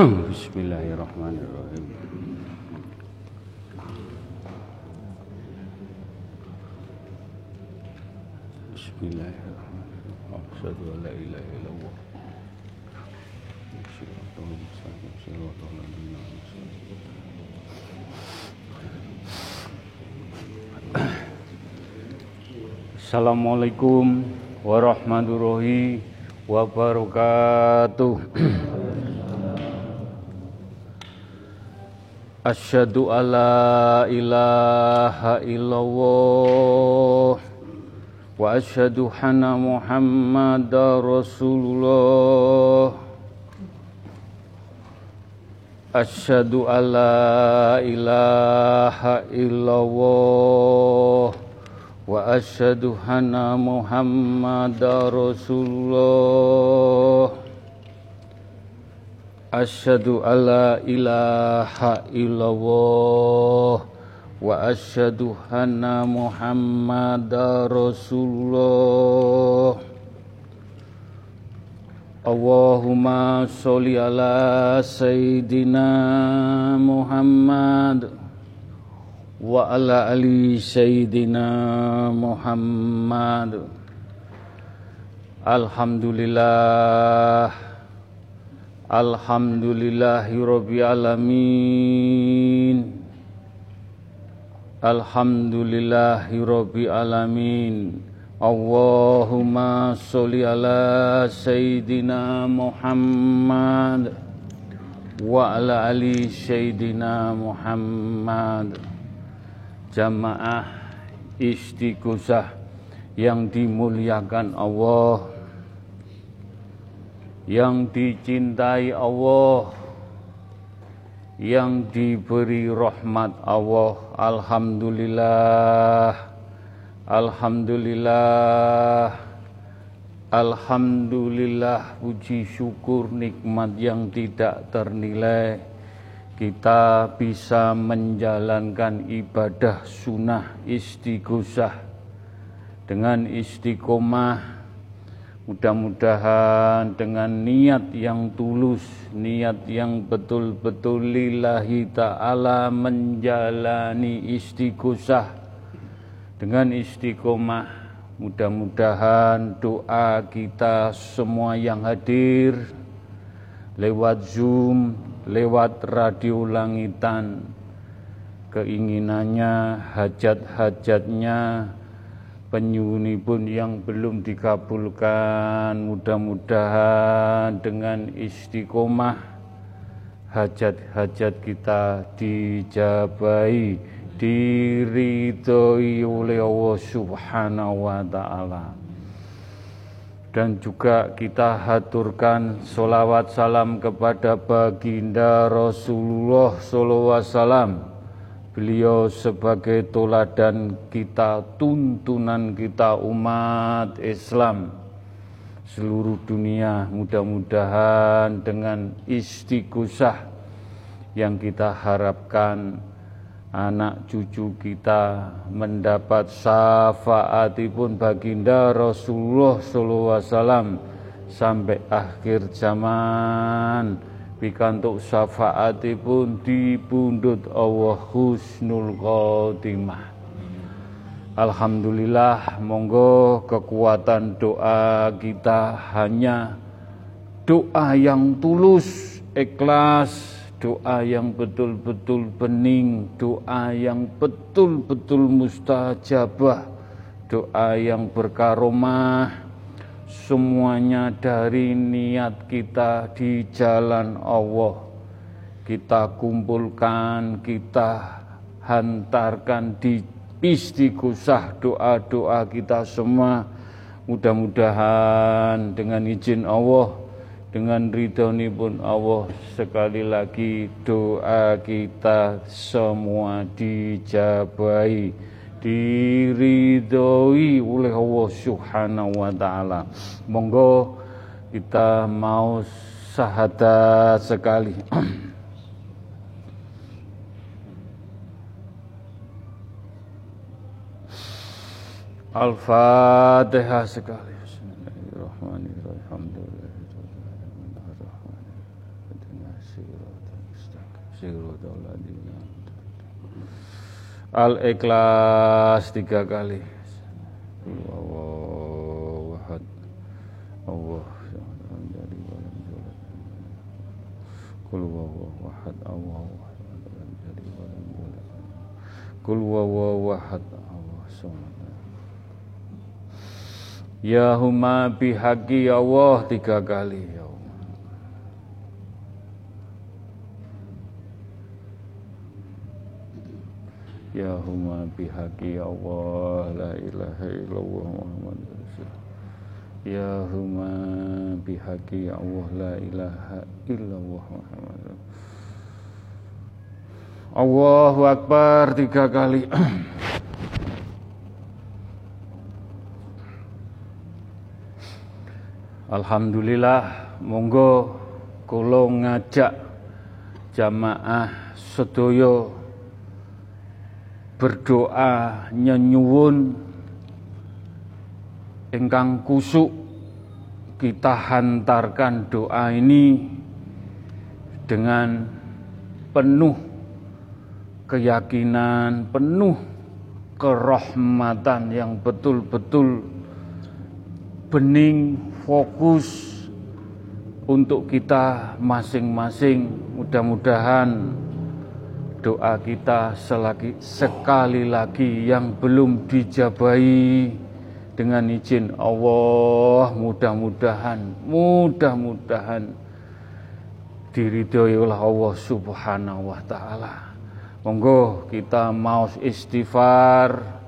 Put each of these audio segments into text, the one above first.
Bismillahirrahmanirrahim. Bismillahirrahmanirrahim. Asyhadu an la. Assalamualaikum warahmatullahi wabarakatuh. Asyhadu alla ilaha illallah wa asyhadu anna Muhammadar Rasulullah Asyhadu alla ilaha illallah wa asyhadu anna Muhammadar Rasulullah Asyhadu alla ilaha illallah wa asyhadu anna Muhammadar Rasulullah. Allahumma sholli ala sayyidina Muhammad wa ala ali sayyidina Muhammad. Alhamdulillah Alhamdulillahi Rabbil Alamin. Alhamdulillahi Rabbil Alamin. Allahumma sholli ala Sayyidina Muhammad Wa ala ali Sayyidina Muhammad. Jamaah istiqosah yang dimuliakan Allah yang dicintai Allah yang diberi rahmat Allah Alhamdulillah Alhamdulillah Alhamdulillah puji syukur nikmat yang tidak ternilai. Kita bisa menjalankan ibadah sunnah istighosah dengan istiqomah Mudah-mudahan dengan niat yang tulus, niat yang betul-betul lillahi ta'ala menjalani istiqosah dengan istiqomah. Mudah-mudahan doa kita semua yang hadir lewat Zoom, lewat radio langitan, keinginannya, hajat-hajatnya, penyuni pun yang belum dikabulkan. Mudah-mudahan dengan istiqomah hajat-hajat kita dijabai diridhoi oleh Allah Subhanahu wa taala. Dan juga kita haturkan solawat salam kepada baginda Rasulullah sallallahu alaihi wasallam Beliau sebagai toladan kita, tuntunan kita umat Islam. Seluruh dunia mudah-mudahan dengan istiqosah yang kita harapkan anak cucu kita mendapat syafaatipun baginda Rasulullah SAW sampai akhir zaman pikantuk syafaatipun dipundhut Allah husnul khotimah. Alhamdulillah monggo kekuatan doa kita hanya doa yang tulus ikhlas doa yang betul-betul bening doa yang betul-betul mustajabah doa yang berkaromah semuanya dari niat kita di jalan Allah. Kita kumpulkan, kita hantarkan di istighosah doa-doa kita semua. Mudah-mudahan dengan izin Allah, dengan ridhoni pun Allah sekali lagi doa kita semua dijabai diridhoi oleh Allah Subhanahu wa taala. Monggo kita mau syahadat sekali. Al-Fatihah sekali. Bismillahirrahmanirrahim. Al-Ikhlas tiga kali. Allah wahad. Allah. Kul wahad Allah jadi walam yulad. Kul wahad Allah samad. Ya huma bihaqi ya Allah tiga kali ya huma bihaqi ya Allah la ilaha illallah Muhammad Rasulullah. Ya huma bihaqi ya Allah la ilaha illallah Muhammad Allahu Akbar tiga kali. Alhamdulillah monggo kula ngajak jamaah sedaya berdoa nyenyuwun ingkang kusuk kita hantarkan doa ini dengan penuh keyakinan, penuh kerahmatan yang betul-betul bening fokus untuk kita masing-masing. Mudah-mudahan doa kita selagi, sekali lagi yang belum dijabai dengan izin Allah mudah-mudahan mudah-mudahan diridhoi oleh Allah Subhanahu wa taala. Monggo kita mau istighfar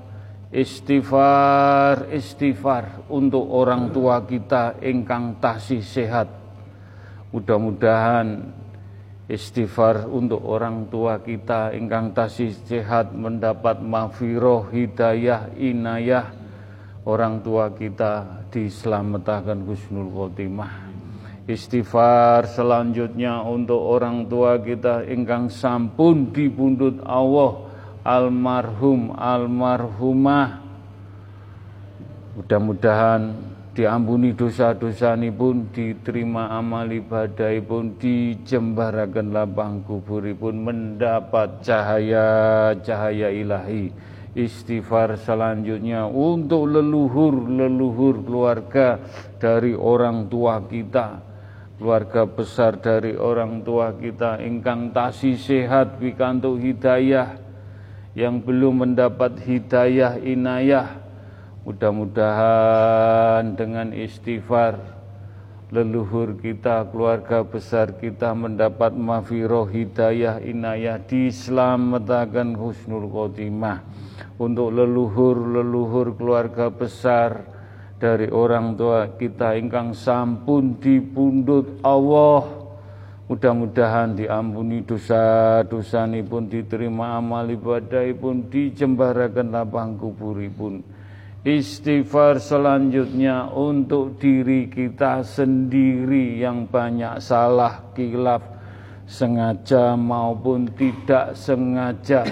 istighfar istighfar untuk orang tua kita ingkang tasih sehat mudah-mudahan istighfar untuk orang tua kita. Ingkang tasih sehat mendapat mafiroh hidayah inayah. Orang tua kita diselamatkan husnul khotimah. Istighfar selanjutnya untuk orang tua kita. Ingkang sampun dibundut Allah. Almarhum almarhumah. Mudah-mudahan diampuni dosa-dosa ini pun diterima amal ibadah pun dijembarakan lapang kubur pun mendapat cahaya-cahaya ilahi. Istighfar selanjutnya untuk leluhur-leluhur keluarga dari orang tua kita. Keluarga besar dari orang tua kita ingkang tasi sehat pikantuk hidayah. Yang belum mendapat hidayah inayah mudah-mudahan dengan istighfar leluhur kita keluarga besar kita mendapat mafiroh hidayah inayah diselamatkan husnul khotimah untuk leluhur-leluhur keluarga besar dari orang tua kita ingkang sampun dipundut Allah Mudah-mudahan diampuni dosa-dosa ini pun diterima amal ibadah pun dijembarakan lapang pun. Istighfar selanjutnya untuk diri kita sendiri yang banyak salah kilaf sengaja maupun tidak sengaja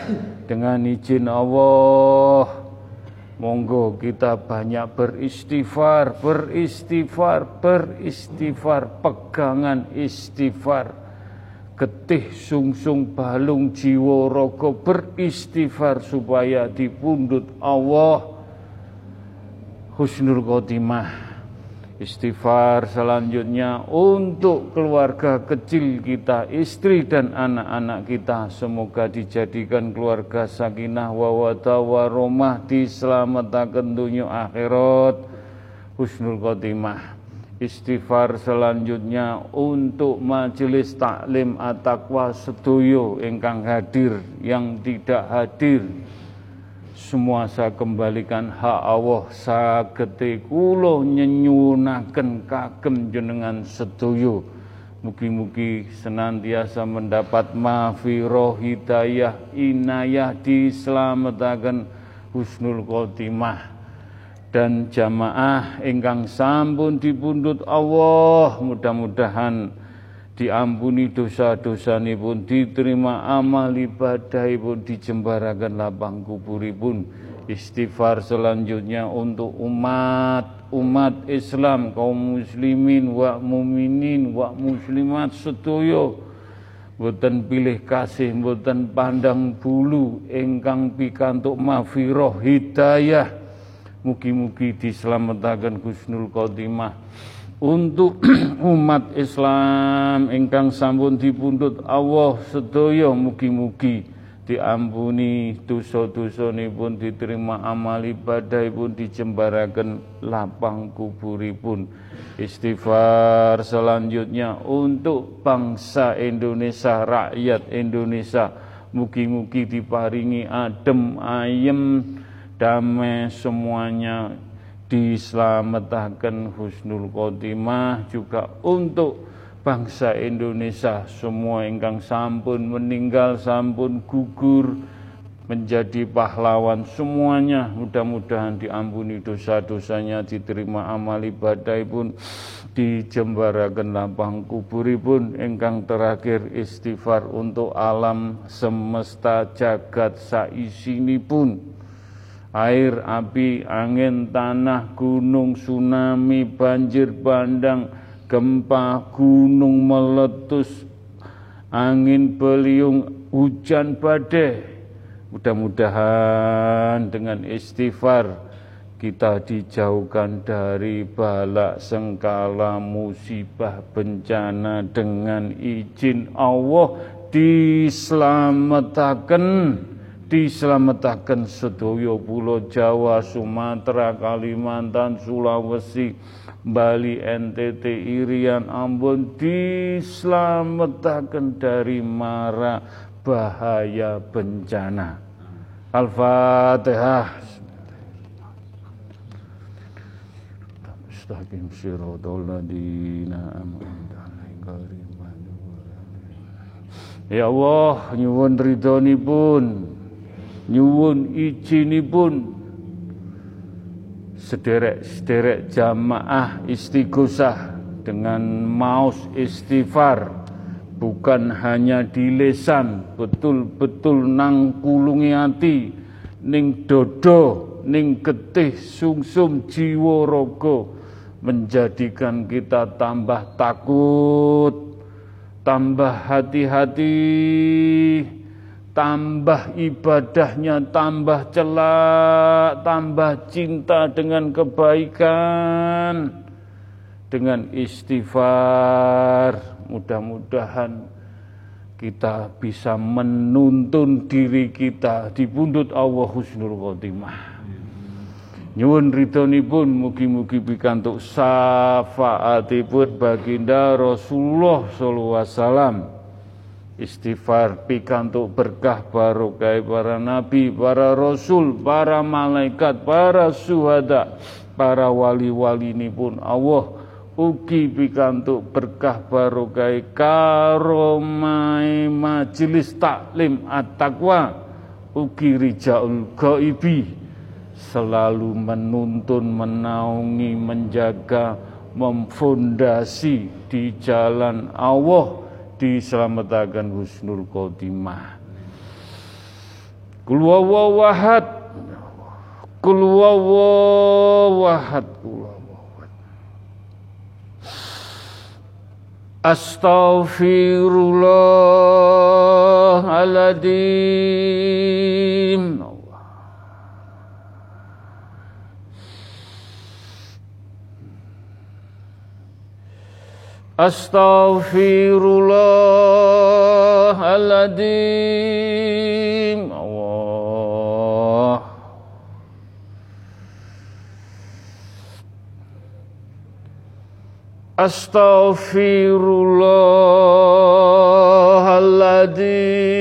dengan izin Allah Monggo kita banyak beristighfar, beristighfar, beristighfar, pegangan istighfar. Getih sungsung balung jiwa rogo beristighfar supaya dipundut Allah husnul khotimah Istighfar selanjutnya untuk keluarga kecil kita, istri dan anak-anak kita. Semoga dijadikan keluarga sakinah wawata waromah diselamatkan dunia akhirat. Husnul khotimah. Istighfar selanjutnya untuk majelis taklim atakwa setuyo ingkang hadir yang tidak hadir semua saya kembalikan. Hak Allah sagete kula nyenyunaken kagem jenengan setuju. Mugi-mugi senantiasa mendapat mafiroh hidayah inayah diselamatkan. Husnul khotimah dan jamaah ingkang sampun dipundut Allah. Mudah-mudahan diampuni dosa-dosa pun diterima amal ibadah pun dijembarakan lapang pun istighfar selanjutnya untuk umat umat Islam kaum muslimin wa muminin wa muslimat setuyo boten pilih kasih boten pandang bulu ingkang pikantuk mafiroh hidayah. Mugi-mugi dislametaken Gusnul Khotimah untuk umat Islam ingkang sampun dipundhut Allah sedaya mugi-mugi diampuni dosa pun diterima amal ibadah pun dijembaraken lapang kuburipun Istighfar selanjutnya untuk bangsa Indonesia, rakyat Indonesia. Mugi-mugi diparingi adem, ayem, damai semuanya diselamatkan husnul khotimah juga untuk bangsa Indonesia. Semua ingkang sampun meninggal sampun gugur menjadi pahlawan semuanya mudah-mudahan diampuni dosa-dosanya diterima amal ibadah pun dijembarakan lapang kuburipun ingkang terakhir istighfar untuk alam semesta jagat pun air api angin tanah gunung tsunami banjir bandang gempa gunung meletus angin beliung hujan badai. Mudah-mudahan dengan istighfar kita dijauhkan dari balak sengkala musibah bencana dengan izin Allah diselamatkan diselamatkan sedoyo pulau Jawa, Sumatera, Kalimantan, Sulawesi, Bali, NTT, Irian, Ambon diselamatkan dari mara bahaya bencana. Al-Fatihah. Mustaqim ladina Ya Allah, nyuwun ridhonipun, nyuwun izinipun sederek-sederek jamaah istighosah dengan maus istighfar. Bukan hanya di lesan betul-betul nang kulungi hati ning dodo ning getih sungsum jiwa rogo menjadikan kita tambah takut tambah hati-hati tambah ibadahnya tambah celak tambah cinta dengan kebaikan dengan istighfar Mudah-mudahan kita bisa menuntun diri kita di pundut Allah Husnul Khotimah. Nyuwun pun mugi-mugi pikantuk syafaatipun baginda Rasulullah sallallahu alaihi wasallam. Istighfar pikantuk berkah barokah para nabi, para rasul, para malaikat, para syuhada, para wali-wali ini pun Allah ugi pikantuk berkah barokah karomai majelis taklim at-taqwa ugi rijaul gaibi selalu menuntun menaungi menjaga memfondasi di jalan Allah diselamatkan husnul khotimah. Kul wawahad kul wawahad Astaghfirullahaladzim Astaghfirullahaladzim Astaghfirullahaladzim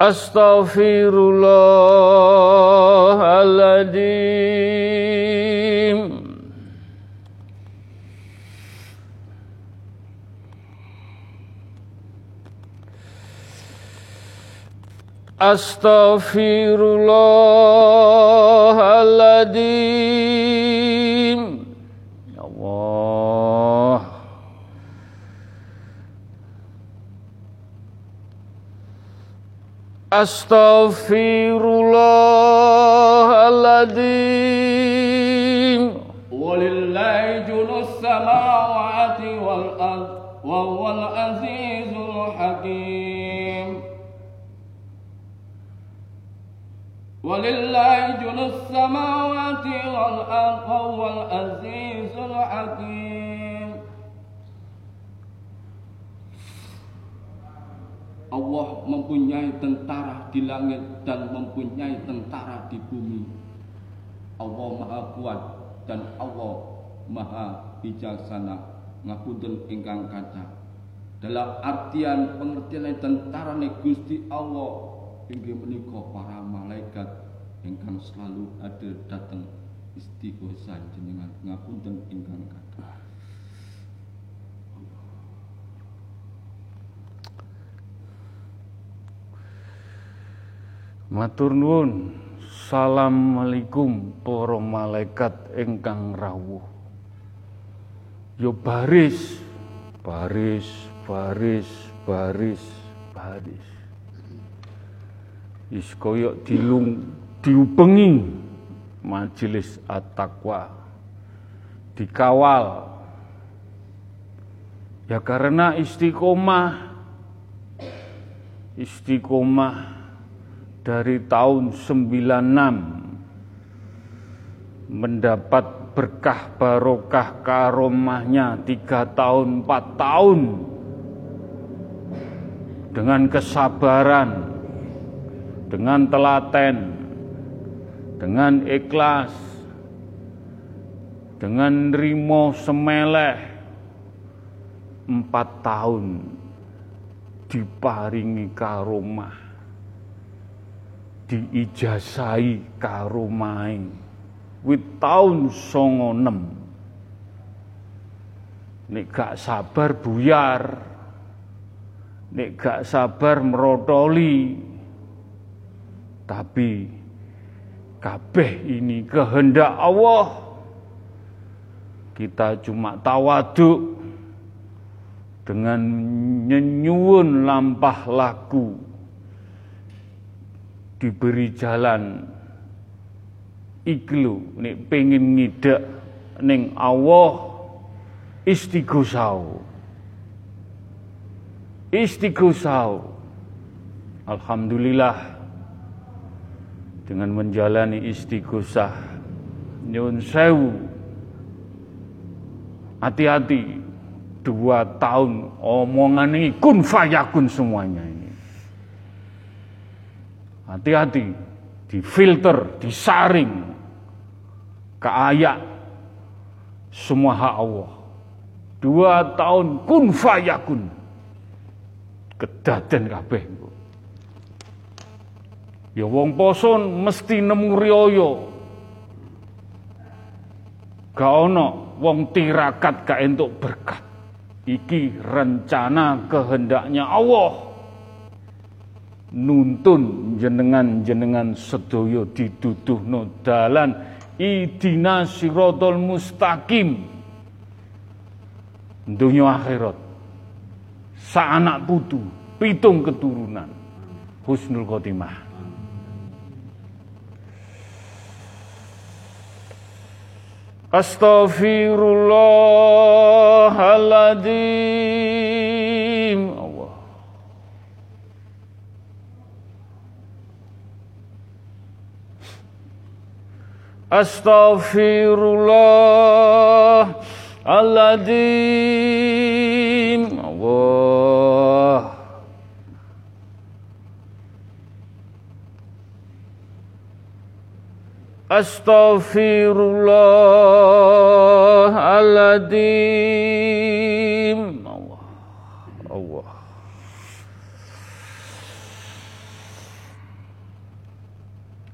Astaghfirullah Astaghfirullahaladzim أستغفر الله العظيم. ولله جل السماوات والأرض وهو العزيز الحكيم. ولله جل السماوات والأرض وهو العزيز الحكيم. Allah mempunyai tentara di langit dan mempunyai tentara di bumi. Allah Maha Kuat dan Allah Maha Bijaksana. Ngapunten ingkang kaca. Dalam artian pengertian tentara Gusti Allah inggih menika para malaikat ingkang selalu ada datang istighosah jenengan ngapunten ingkang kathah Matur nuwun. Assalamualaikum para malaikat ingkang rawuh. Yo baris, baris, baris, baris, baris is koyok dilung diubengi majelis at-taqwa dikawal ya karena istiqomah istiqomah dari tahun 96 mendapat berkah barokah karomahnya tiga tahun empat tahun. Dengan kesabaran dengan telaten, dengan ikhlas, dengan rimo semeleh empat tahun diparingi karomah diijazai karomai wit tahun songo nem. Nek gak sabar buyar. Nek gak sabar merotoli. Tapi kabeh ini kehendak Allah. Kita cuma tawaduk dengan nyenyuun lampah laku diberi jalan. Iklu nek pengen ngidak ning Allah istighosau istighosau Alhamdulillah. Dengan menjalani istighosah nyun sewu. Hati-hati dua tahun omongan ini kun fayakun semuanya hati-hati difilter disaring ke ayat semua hak Allah dua tahun kun fayakun kedaden kabeh Ya wong poson mesti nemu riyo. Gak ono wong tirakat gak entuk berkat. Iki rencana kehendaknya Allah. Nuntun jenengan-jenengan sedoyo no dalan idina sirotol mustaqim. Dunia akhirat. Sa anak putu, pitung keturunan. Husnul khotimah. Astaghfirullahaladzim Allah Astaghfirullahaladzim Allah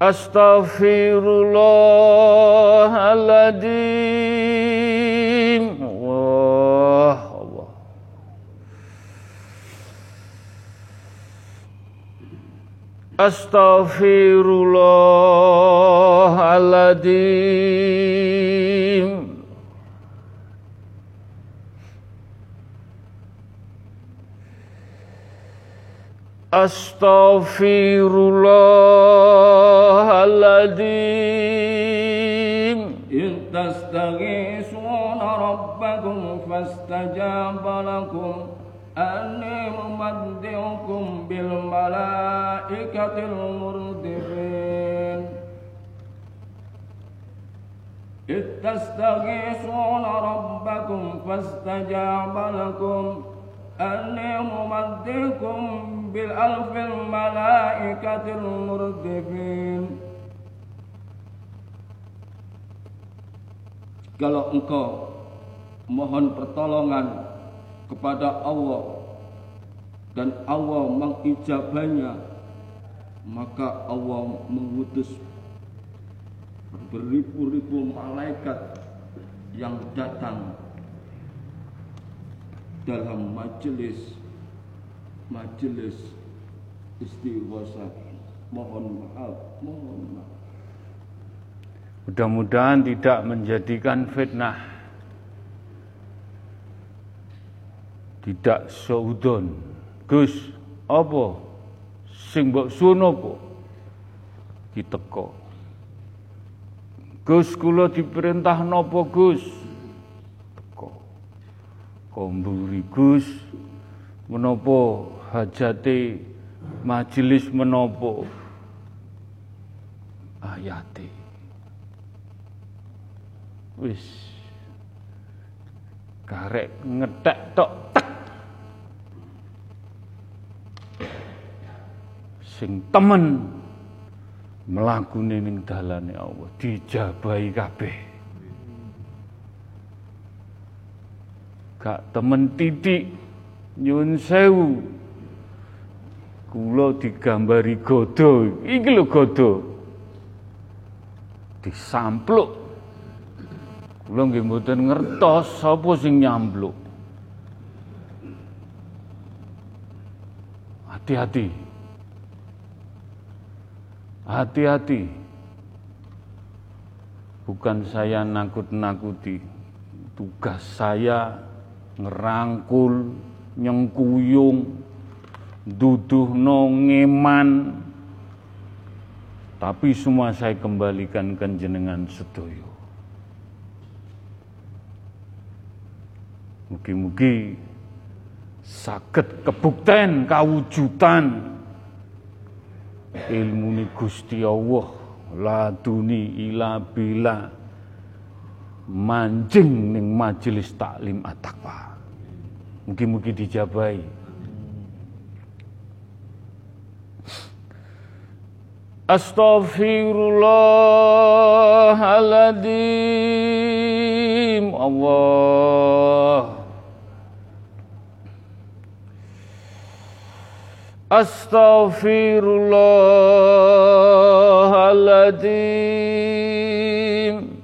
Astaghfirullahaladzim Allah Allah. Astaghfirullahaladzim Astaghfirullahaladzim إذ تستغيثون ربكم فاستجاب لكم أني ممدعكم بالملائكة المردفين إذ تستغيثون ربكم فاستجاب لكم أني ممدعكم بالألف الملائكة المردفين Kalau engkau mohon pertolongan kepada Allah dan Allah mengijabahnya maka Allah mengutus beribu-ribu malaikat yang datang dalam majelis majelis istighosah mohon maaf mohon maaf Mudah-mudahan tidak menjadikan fitnah. Tidak seudon. Gus, apa? Sing mbok suwun apa? Diteko. Gus kula diperintah napa Gus? Teko. Komburi Gus menapa hajate majelis menapa? Ayate wis. Karek ngetek tok tek. Sing temen mlakune ning dalane Allah dijabahi kabeh. Gak temen titik nyun sewu kula digambari godo iki lho godo disampluk Kula nggih mboten ngertos sapa sing nyambluk. Hati-hati. Hati-hati. Bukan saya nakut-nakuti. Tugas saya ngerangkul, nyengkuyung, duduhno ngeman. Tapi semua saya kembalikan ke jenengan sedoyo. Mugi-mugi saged kebukten kawujudan ilmu Gusti Allah laduni ila bila manjing ning majelis taklim at-taqwa. Mugi-mugi dijabahi. Astaghfirullahaladzim Allah Astaghfirullahaladzim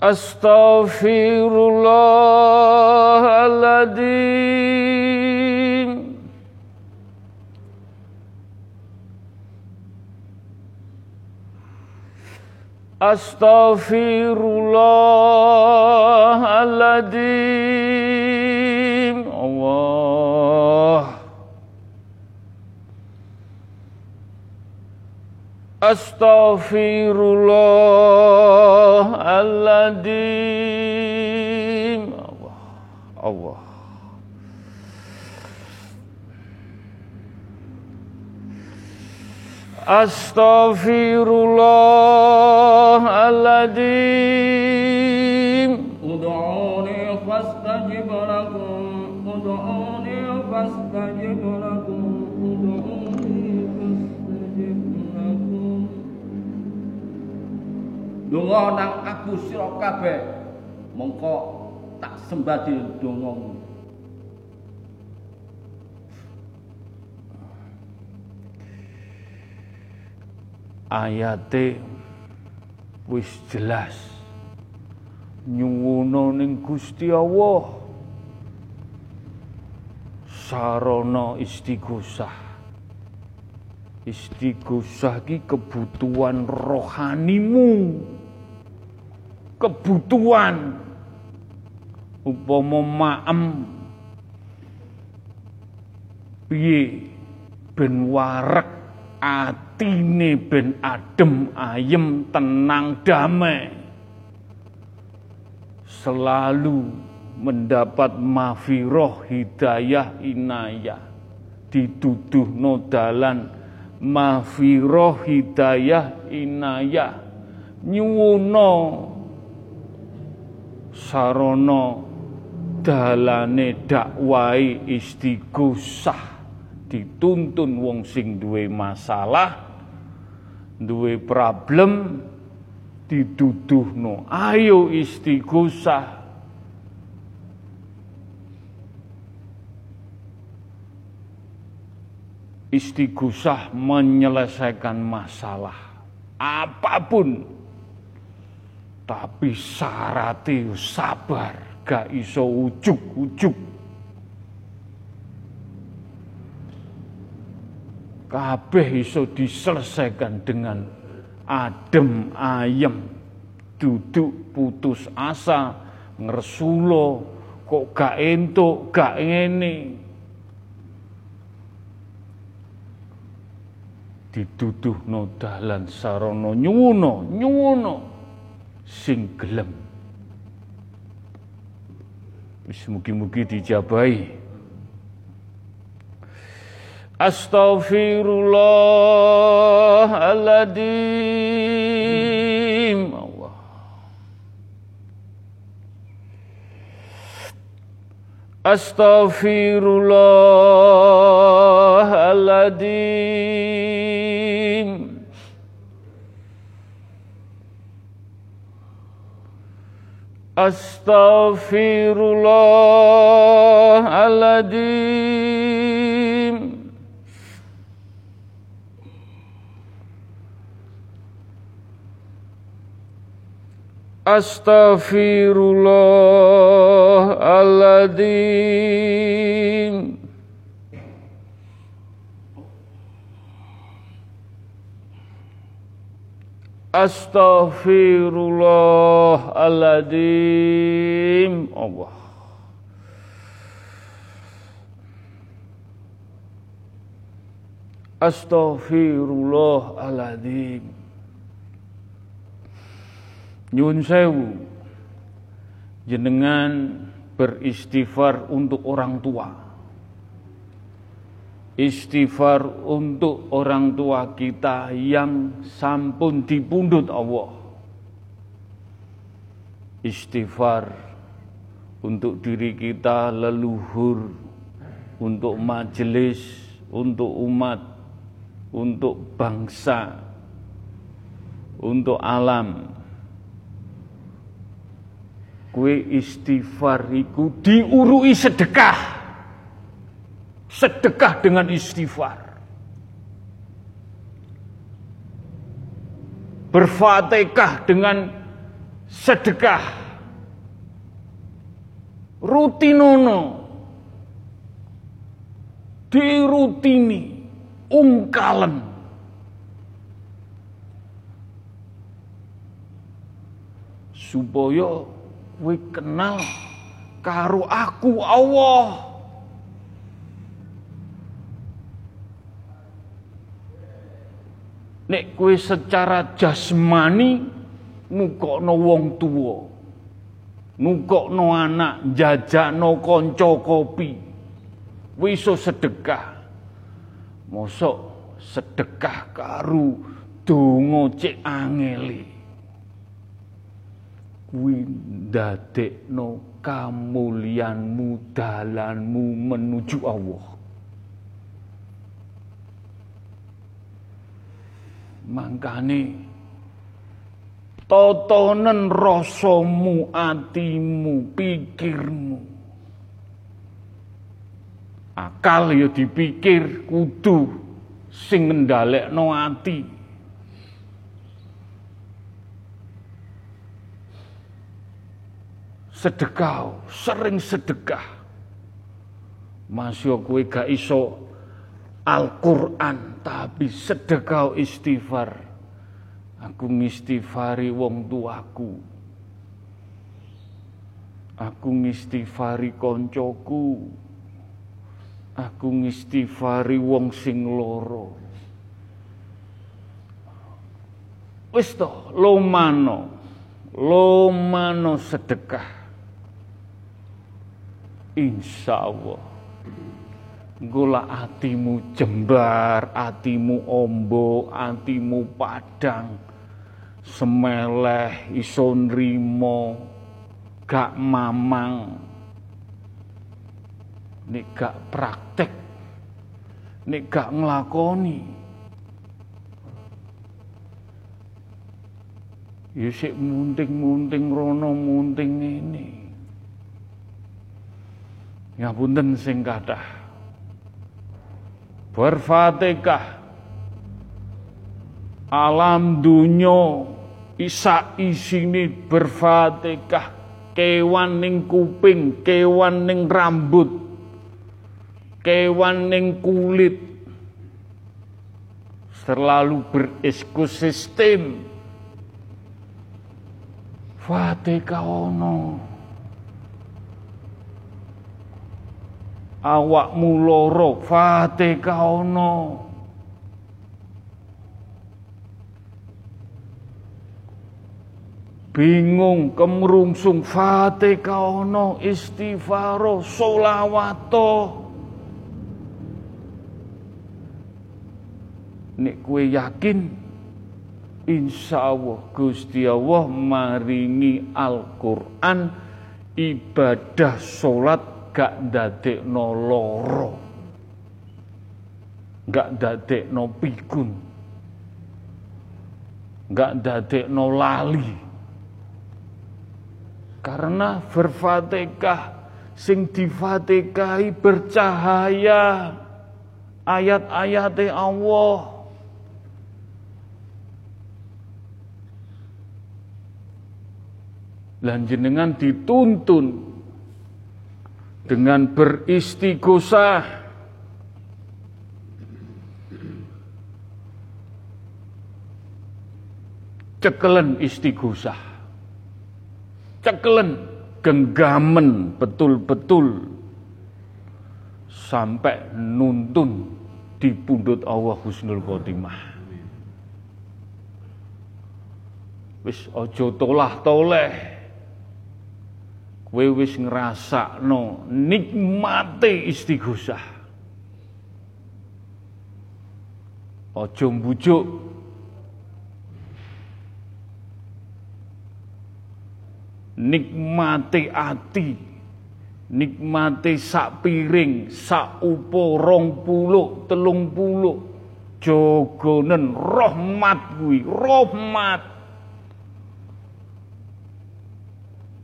Astaghfirullahaladzim Astaghfirullahaladzim Allah Astaghfirullahaladzim Allah Allah Astaghfirullahaladzim Udu'uni fastajib lakum. Udu'uni fastajib lakum. Udu'uni fastajib lakum. Dua nang aku sirokabe Mengkok tak sembah di dongongmu ayate wis jelas. Nyuwuna ning Gusti Allah. Sarana istighosah istighosah ki kebutuhan rohanimu. Kebutuhan. Upama maem. Piye ben warek atine ben adem ayem tenang damai. Selalu mendapat mafiroh hidayah inayah. Dituduh nodalan mafiroh hidayah inayah. Nyuwono sarana dalane dakwai istighosah. Dituntun wong sing duwe masalah duwe problem diduduhno. Ayo istighosah. Istighosah menyelesaikan masalah apa pun. Tapi syaratnya sabar gak iso ujuk-ujuk kabeh iso diselesaikan dengan adem ayem duduk putus asa ngersulo kok gak entuk gak ngene. Dituduhno dalan sarana nyuwuna nyuwuna sing gelem. Wis mugi-mugi dijabahi Astaghfirullahaladzim Allah Astaghfirullahaladzim Astaghfirullahaladzim Astaghfirullahaladzim Astaghfirullahaladzim Allah. Astaghfirullahaladzim Nyun sewu. Jenengan beristighfar untuk orang tua. Istighfar untuk orang tua kita yang sampun dipundut Allah. Istighfar untuk diri kita leluhur untuk majelis untuk umat untuk bangsa untuk alam kue istighfar iku diurui sedekah. Sedekah dengan istighfar. Berfatihah dengan sedekah. Rutinono. Dirutini ungkalen supaya kowe kenal. Karo aku Allah. Nek kowe secara jasmani nukokno wong tuwa. Nukokno anak jajakno kanca kopi. Kowe iso sedekah. Mosok sedekah karu donga cek angeli kuwi ndadekno kamulyanmu dalanmu menuju Allah. Mangkane totonen rasamu atimu pikirmu. Akal ya dipikir kudu sing ngendhalekno ati sedekah sering sedekah. Masih kowe gak iso Al-Quran tapi sedekah istighfar. Aku ngistighfari wong tuaku. Aku ngistighfari koncoku. Aku ngistighfari wong sing loro. Wis to lomano lomano sedekah insya Allah Gula atimu jembar, atimu ombo, atimu padang, semeleh, ison rimo, gak mamang, nek gak praktek, nek gak ngelakoni. Yusik ya munting-munting rono munting ini. Ya punten sing kathah. Berfatihah. Alam dunya isa isini berfatihah. Kewan ning kuping kewan ning rambut kewan ning kulit. Selalu berekosistem Fatihah ono awakmu loro fatihah ono. Bingung kemrungsung fatihah ono istighfaro solawato nek kue yakin Insya Allah Gusti Allah maringi Al-Quran ibadah solat gak ndadekno loro. Gak ndadekno pikun gak ndadekno lali. Karena berfatihah sing bercahaya. Ayat-ayat Allah. Lan jenengan dituntun dengan beristighosah. Cekelen istighosah. Cekelen genggamen betul-betul. Sampai nuntun di pundut Allah Husnul Khotimah. Wis ojo tolah toleh kowe wis ngrasakno nikmate istighosah aja mbujuk. Nikmate ati nikmate sak piring sak upo rong puluh telung puluh. Jogonen rahmat kuwi rahmat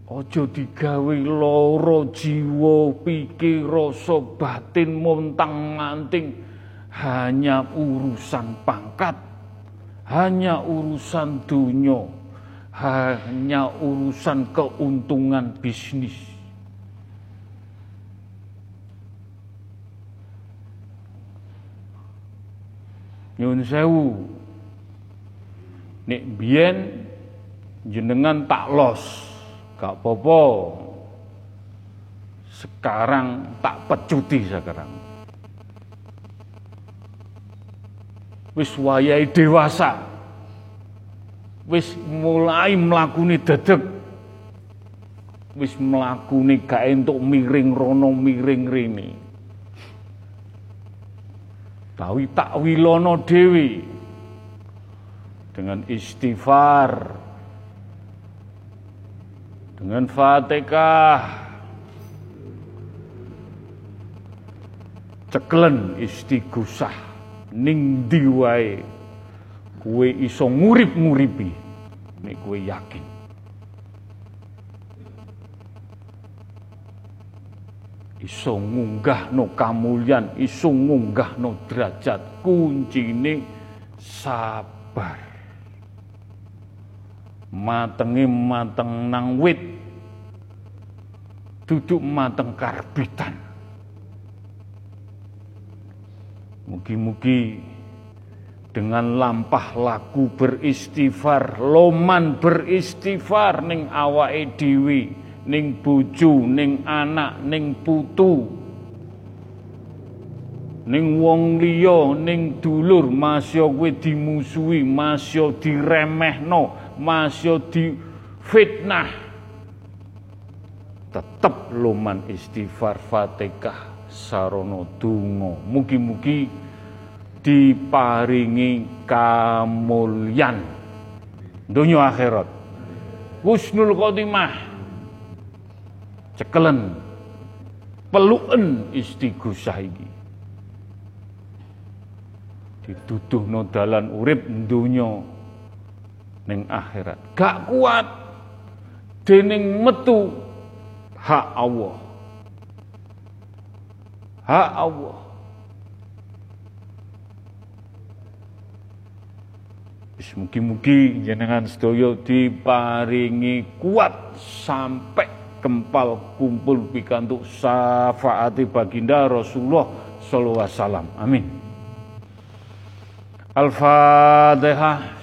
Ojo digawe loro jiwa pikir rasa batin montang manting hanya urusan pangkat hanya urusan dunia hanya urusan keuntungan bisnis. Nyun sewu. Nek biyen jenengan tak los Gak apa-apa. Sekarang tak pecuti sekarang. Wis wayai dewasa. Wis mulai melakuni dedek. Wis melakuni gak entuk miring rono miring rini. tawi takwilono dewi dengan istighfar dengan fatihah. Ceklen istighosah ning diwae kue iso ngurip-nguripi. Nek kue yakin. Iso ngunggah no kamulyan, iso ngunggah no derajat, kuncine sabar. Matenge mateng nang wit, duduk mateng karbitan. Mugi-mugi dengan lampah lagu beristighfar, loman beristighfar ning awake dhewe ning bojo, ning anak, ning putu, ning wong liya, ning dulur, masya kowe dimusuhi, masya diremehno, masya difitnah. Tetep loman istighfar Fatihah sarana donga. Mugi-mugi diparingi kamulyan donya akhirat. Husnul khotimah cekelen peluken istighosah iki dituduhno dalan urip donya ning akhirat gak kuat dening metu hak Allah hak Allah Mugi-mugi jenengan sedaya diparingi kuat sampai kempal kumpul pikantuk syafaati baginda Rasulullah sallallahu alaihi wasallam. Amin. Al-Fatihah.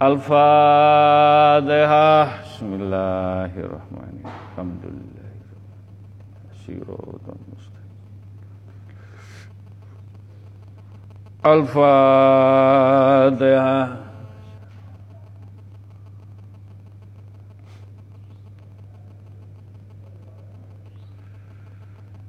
Al-Fatihah. Bismillahirrahmanirrahim. Alhamdulillah. Siratal Al-Fatihah.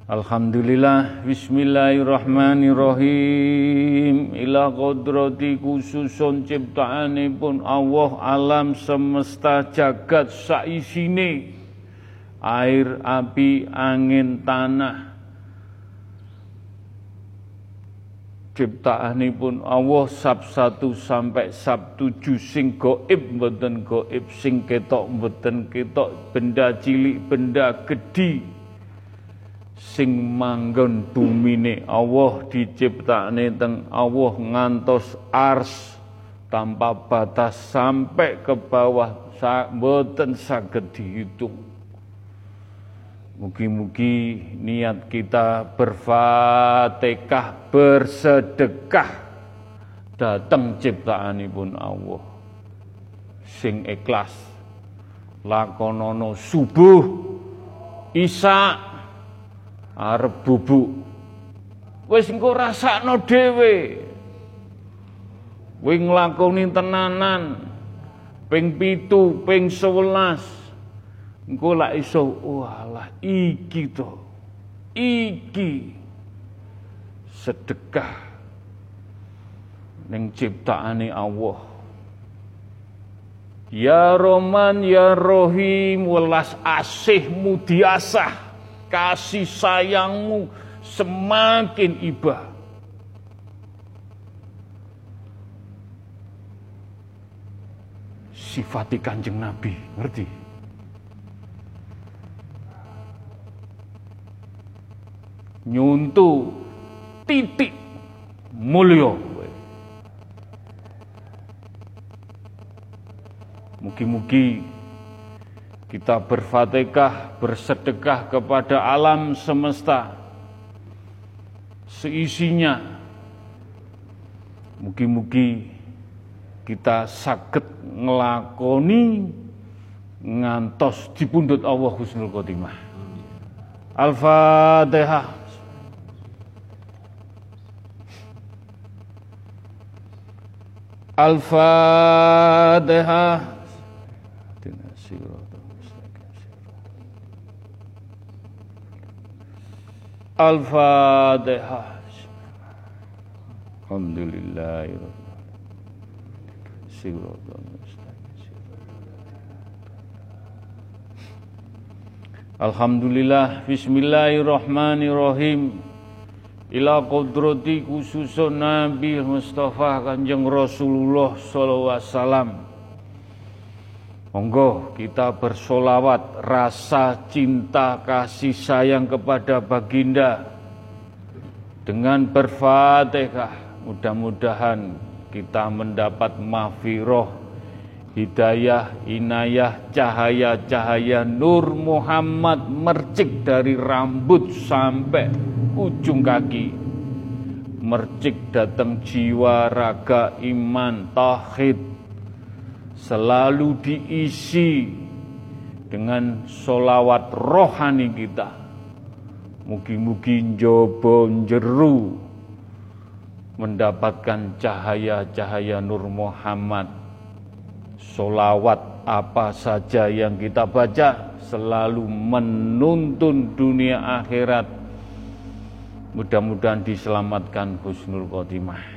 Alhamdulillah Bismillahirrahmanirrahim. Ila kodrati khususun ciptaanipun Allah alam semesta jagat saisine. Air, api, angin, tanah. Ciptaanipun Allah sab satu sampai sab tujuh. Sing goib mboten goib. Sing ketok mboten ketok. Benda cilik benda gede sing manggon bumine Allah diciptakne teng Allah ngantos ars tanpa batas sampai ke bawah mboten saged dihitung Mugi-mugi niat kita berfatihah, bersedekah datang ciptaanipun Allah. Sing ikhlas lakonono subuh isa arep bubuk. Wis engko rasakno dhewe. Kowe nglakoni tenanan. Ping pitu ping 11 Engko lak iso walah iki to. Iki. Sedekah ning ciptaane Allah. Ya Roman ya Rohim welas asihmu diasah kasih sayangmu semakin ibah. Sifati kanjeng Nabi, ngerti? nyuntu titik mulio Mugi-mugi kita berfatihah, bersedekah kepada alam semesta seisinya. Mugi-mugi kita sakit ngelakoni ngantos dipundut Allah Husnul Khotimah. Al-Fatihah. Al-Fatihah. Al-Fatihah. Alhamdulillah. Alhamdulillah Bismillahirrahmanirrahim Ila kodrati khususun Nabi Mustafa Kanjeng Rasulullah Sallallahu Alaihi Wasallam Monggo kita bersolawat rasa cinta kasih sayang kepada baginda. Dengan berfatihah mudah-mudahan kita mendapat mafiroh hidayah, inayah, cahaya-cahaya Nur Muhammad mercik dari rambut sampai ujung kaki. Mercik datang jiwa, raga, iman, tauhid selalu diisi dengan solawat rohani kita. Mugi-mugi njobo jeru mendapatkan cahaya-cahaya Nur Muhammad. Solawat apa saja yang kita baca selalu menuntun dunia akhirat. Mudah-mudahan diselamatkan husnul khotimah.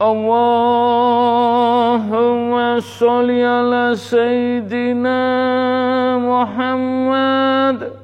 Allahumma sholli ala Sayyidina Muhammad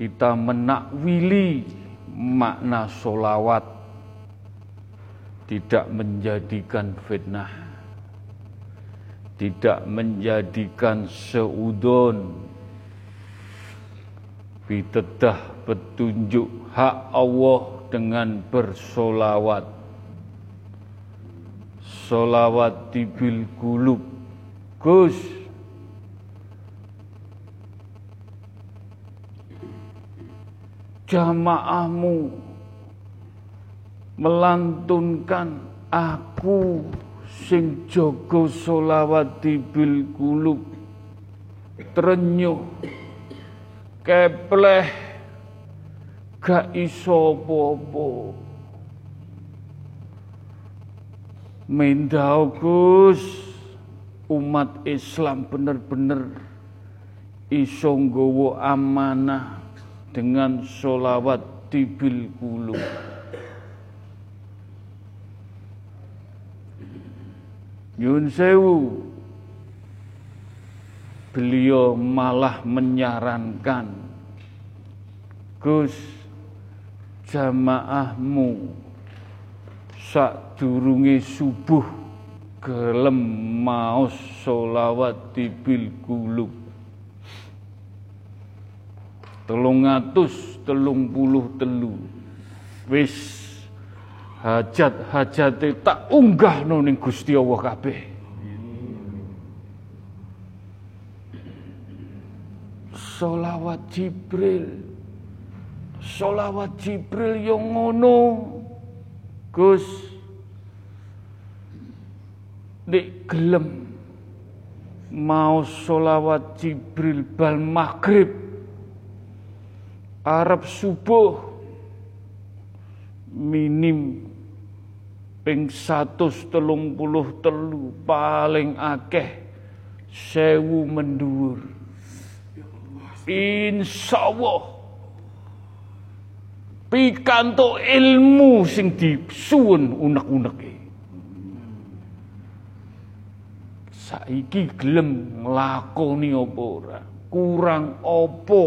kita menakwili makna solawat tidak menjadikan fitnah, tidak menjadikan seudon, bitedah petunjuk hak Allah dengan bersolawat. Solawat tibil kulub. Gus, jamaahmu melantunkan aku sing jaga solawat bil kulub trenyuh kepleh gak iso Gus. Umat Islam bener-bener iso nggawa amanah dengan solawat tibil kulub Yun sewu. Beliau malah menyarankan Gus jamaahmu sak durunge subuh gelem maos solawat tibil kulub telung atus telung puluh telu wis hajat-hajate tak unggah ning Gusti Allah kabeh. Solawat Jibril. Solawat Jibril yang ngono. Gus. Nek gelem mau solawat Jibril bal maghrib Arab subuh minim ping telu paling akeh sewu mendur. Insya Allah pikanto ilmu sing disuwun unek-uneke. Saiki gelem nglakoni apa ora? Kurang apa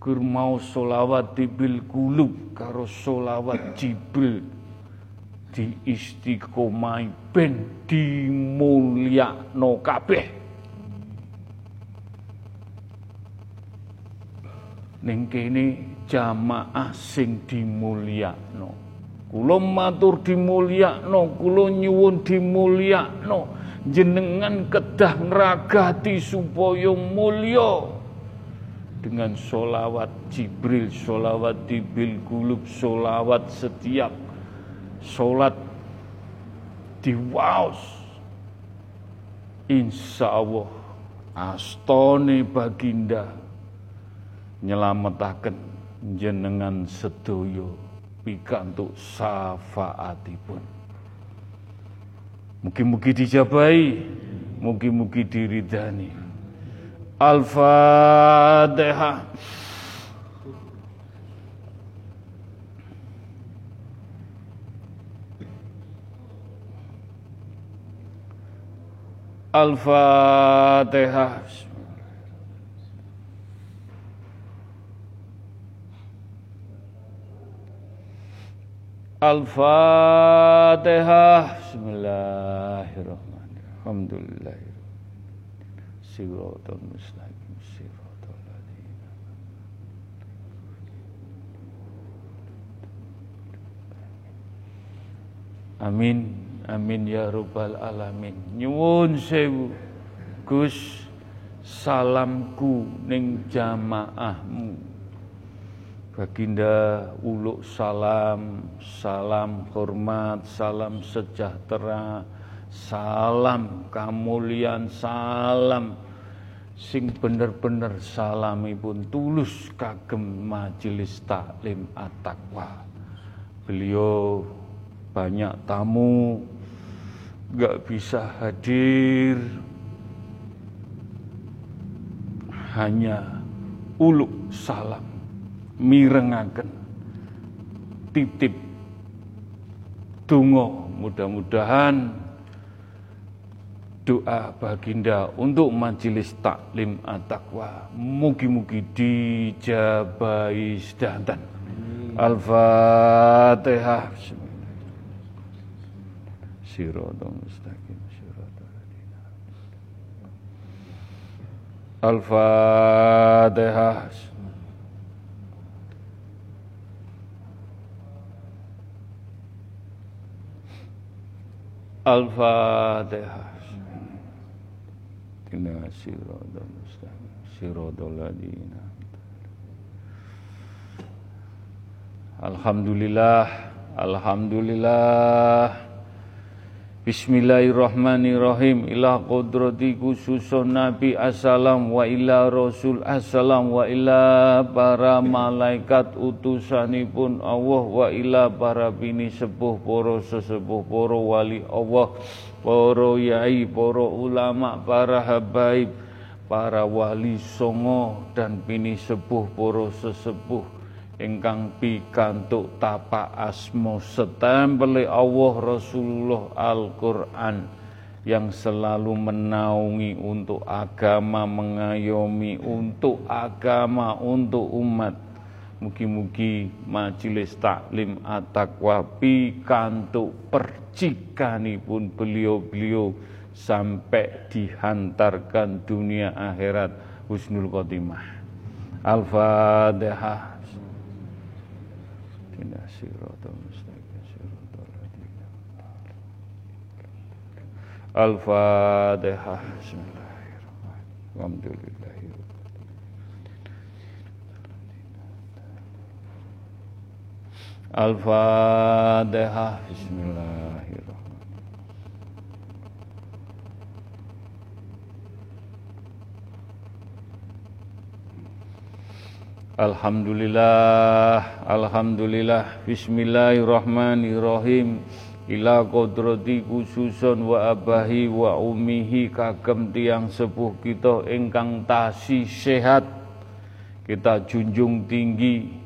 Gur mau solawat bil kulub karo solawat jibril. Di istiqomai ben no kabeh. Ning kene jamaah sing dimulyakno. Kula matur dimulyakno kula nyuwun dimulyakno. Jenengan kedah ngragati supaya mulya dengan solawat Jibril, solawat Tibil Gulub, solawat setiap solat di waos. Insya Allah astone baginda nyelametaken jenengan sedoyo pikantuk syafaatipun. Mugi-mugi dijabai, mugi-mugi diridani. Al-Fatihah. Al-Fatihah. Al-Fatihah. Bismillahirrahmanirrahim. Alhamdulillah. صراط المستقيم صراط الذين Amin amin ya rabbal alamin nyuwun sewu Gus salamku ning jamaahmu Baginda uluk salam, salam hormat, salam sejahtera, salam kemuliaan, salam sing bener-bener salamipun tulus kagem majelis taklim at-taqwa. Beliau banyak tamu gak bisa hadir. Hanya uluk salam mirengaken. Titip. Tungo mudah-mudahan doa baginda untuk majelis taklim at-taqwa. Mugi-mugi dijabai sedanten. Al-Fatihah. Siratal mustaqim Al-Fatihah. Al-Fatihah. Inna siratal mustaqim siratal ladina. Alhamdulillah Alhamdulillah Bismillahirrahmanirrahim. Ila qudrati khususun Nabi assalam wa ila Rasul assalam wa ila para malaikat utusanipun Allah wa ila para bini sepuh poro sesepuh poro wali Allah poro yai poro ulama para habaib para wali songo dan bini sepuh poro sesepuh ingkang pikantuk tapak asmo setempel Allah Rasulullah Al-Qur'an yang selalu menaungi untuk agama, mengayomi untuk agama, untuk umat. Mugi-mugi majelis taklim at-taqwa pikantuk percikanipun beliau-beliau sampai dihantarkan dunia akhirat husnul khotimah. Al-Fatihah. Alfa siratal Al-Fatihah Bismillahirrahmanirrahim. Al-Fatihah Bismillahirrahmanirrahim. Alhamdulillah, Alhamdulillah, Bismillahirrahmanirrahim. Ila kodrati khususun wa abahi wa umihi kagem tiang sepuh kita ingkang tasi sehat. Kita junjung tinggi.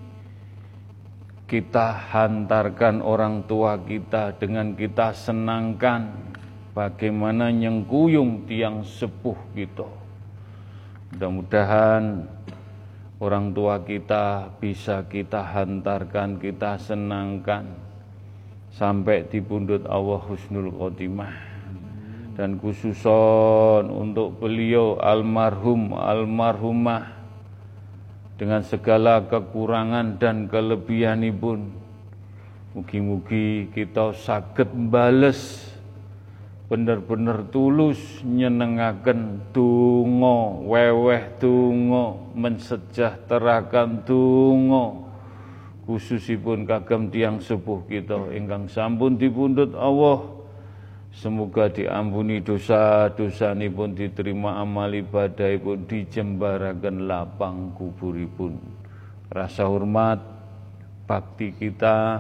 Kita hantarkan orang tua kita dengan kita senangkan. Bagaimana nyengkuyung tiang sepuh kita. Mudah-mudahan orang tua kita bisa kita hantarkan, kita senangkan. Sampai di pundut Allah Husnul Khotimah. Dan khususon untuk beliau almarhum almarhumah. Dengan segala kekurangan dan kelebihan pun mugi-mugi kita sakit bales bener-bener tulus nyenengaken donga weweh donga mensejahterakan donga. Khususipun kagem tiang sepuh kita ingkang sampun dipundhut Allah. Semoga diampuni dosa-dosa pun diterima amal ibadah pun dijembaraken lapang kuburipun. Rasa hormat bakti kita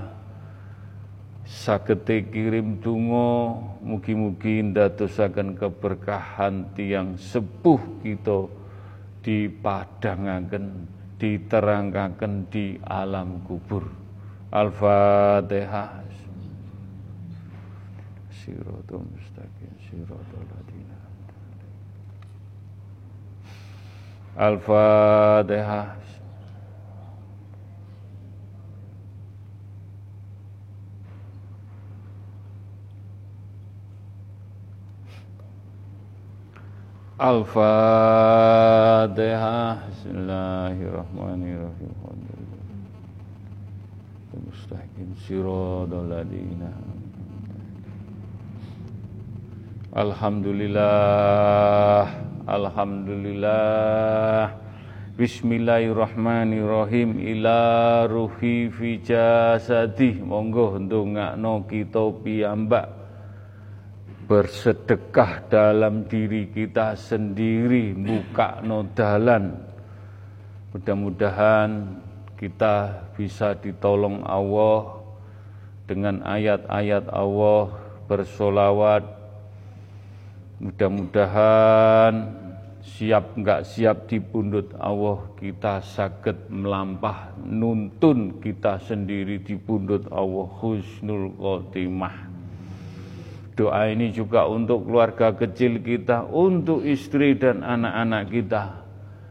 sagete kirim tungo mugi-mugi ndadosaken keberkahan tiang sepuh kita dipadangaken diterangkaken di alam kubur. Al-Fatihah. Siratul mustaqim siratul ladina. Al-Fatihah Al-Fatihah Bismillahirrahmanirrahim Mustaqim siratal ladina Alhamdulillah. Alhamdulillah. Bismillahirrahmanirrahim. Ila ruhi fi jasadih. Monggo ndongakno kita piyambak bersedekah dalam diri kita sendiri buka nodalan. Mudah-mudahan kita bisa ditolong Allah dengan ayat-ayat Allah bersolawat. Mudah-mudahan siap nggak siap di pundut Allah kita sakit melampah nuntun kita sendiri di pundut Allah husnul khotimah Doa ini juga untuk keluarga kecil kita, untuk istri dan anak-anak kita.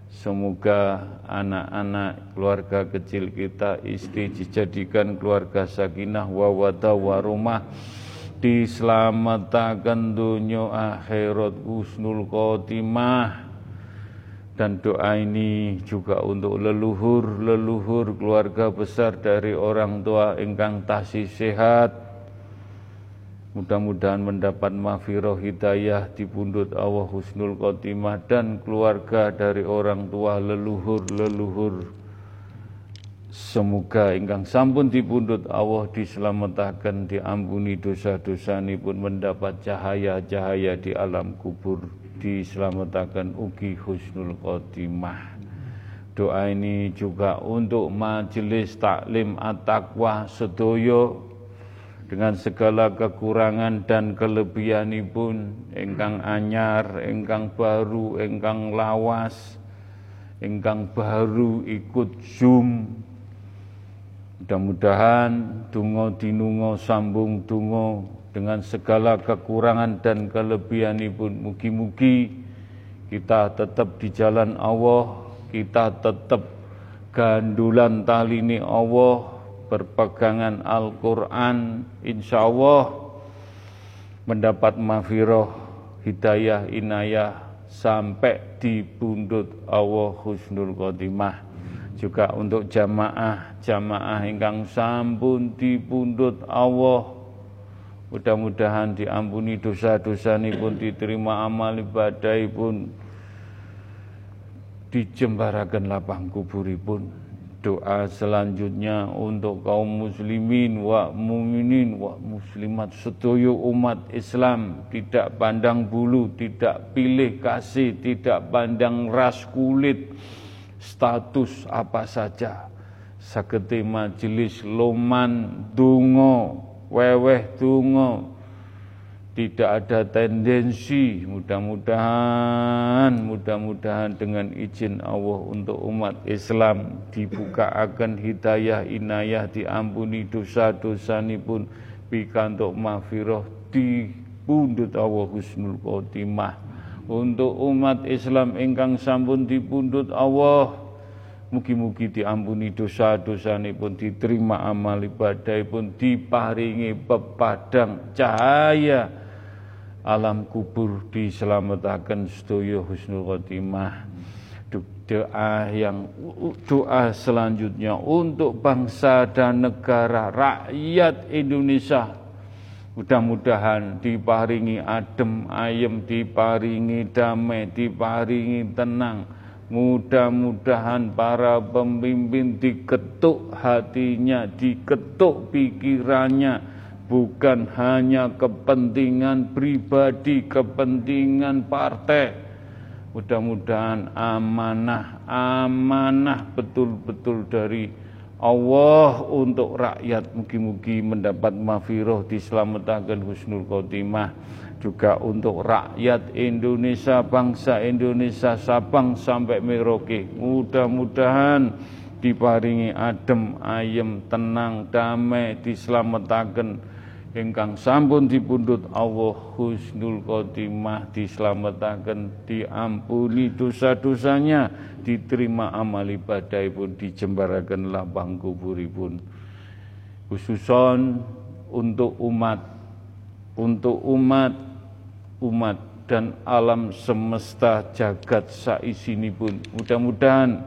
Semoga anak-anak keluarga kecil kita, istri dijadikan keluarga sakinah wawada warumah. Diselamatkan dunia akhirat husnul khotimah. Dan doa ini juga untuk leluhur-leluhur keluarga besar dari orang tua ingkang tasih sehat Mudah-mudahan mendapat mafiroh hidayah di pundut Allah Husnul Khotimah dan keluarga dari orang tua leluhur-leluhur Semoga ingkang sampun dipundhut Allah dislametaken diampuni dosa-dosa pun mendapat cahaya-cahaya di alam kubur dislametaken ugi husnul khotimah. Doa ini juga untuk majelis taklim at-taqwa sedoyo dengan segala kekurangan dan kelebihan pun engkang anyar, engkang baru, engkang lawas, engkang baru ikut Zoom. Mudah-mudahan dungo dinungo sambung dungo dengan segala kekurangan dan kelebihan pun mugi-mugi kita tetap di jalan Allah kita tetap gandulan tali ini Allah berpegangan Al-Quran insya Allah mendapat mafiroh hidayah inayah sampai di pundut Allah husnul khotimah. Juga untuk jamaah jamaah ingkang sampun di pundut Allah. Mudah-mudahan diampuni dosa-dosa pun diterima amal ibadah pun dijembarakan lapang kuburipun doa selanjutnya untuk kaum muslimin wa muminin wa muslimat. Setuju umat Islam tidak pandang bulu tidak pilih kasih tidak pandang ras kulit. Status apa saja? Saketi majelis loman dungo weweh dungo tidak ada tendensi. Mudah-mudahan mudah-mudahan dengan izin Allah untuk umat Islam dibuka akan hidayah inayah diampuni dosa-dosa pun. Pikantuk mafiroh di pundut Allah husnul khotimah. Untuk umat Islam ingkang sampun dipundut Allah Mugi-mugi diampuni dosa-dosa pun diterima amal ibadah pun diparingi pepadang cahaya alam kubur diselamatkan sedaya husnul khotimah. Doa yang doa selanjutnya untuk bangsa dan negara rakyat Indonesia. Mudah-mudahan diparingi adem ayem diparingi damai diparingi tenang. Mudah-mudahan para pemimpin diketuk hatinya diketuk pikirannya bukan hanya kepentingan pribadi, kepentingan partai. Mudah-mudahan amanah, amanah betul-betul dari Allah untuk rakyat. Mugi-mugi mendapat mafiroh diselamatkan husnul khotimah. Juga untuk rakyat Indonesia bangsa Indonesia Sabang sampai Merauke. Mudah-mudahan diparingi adem ayem tenang damai diselamatkan ingkang sampun dipundhut Allah husnul khotimah dislametaken diampuni dosa-dosanya diterima amal ibadah pun dijembaraken lapang kuburipun. Khususon untuk umat untuk umat umat dan alam semesta jagat pun mudah-mudahan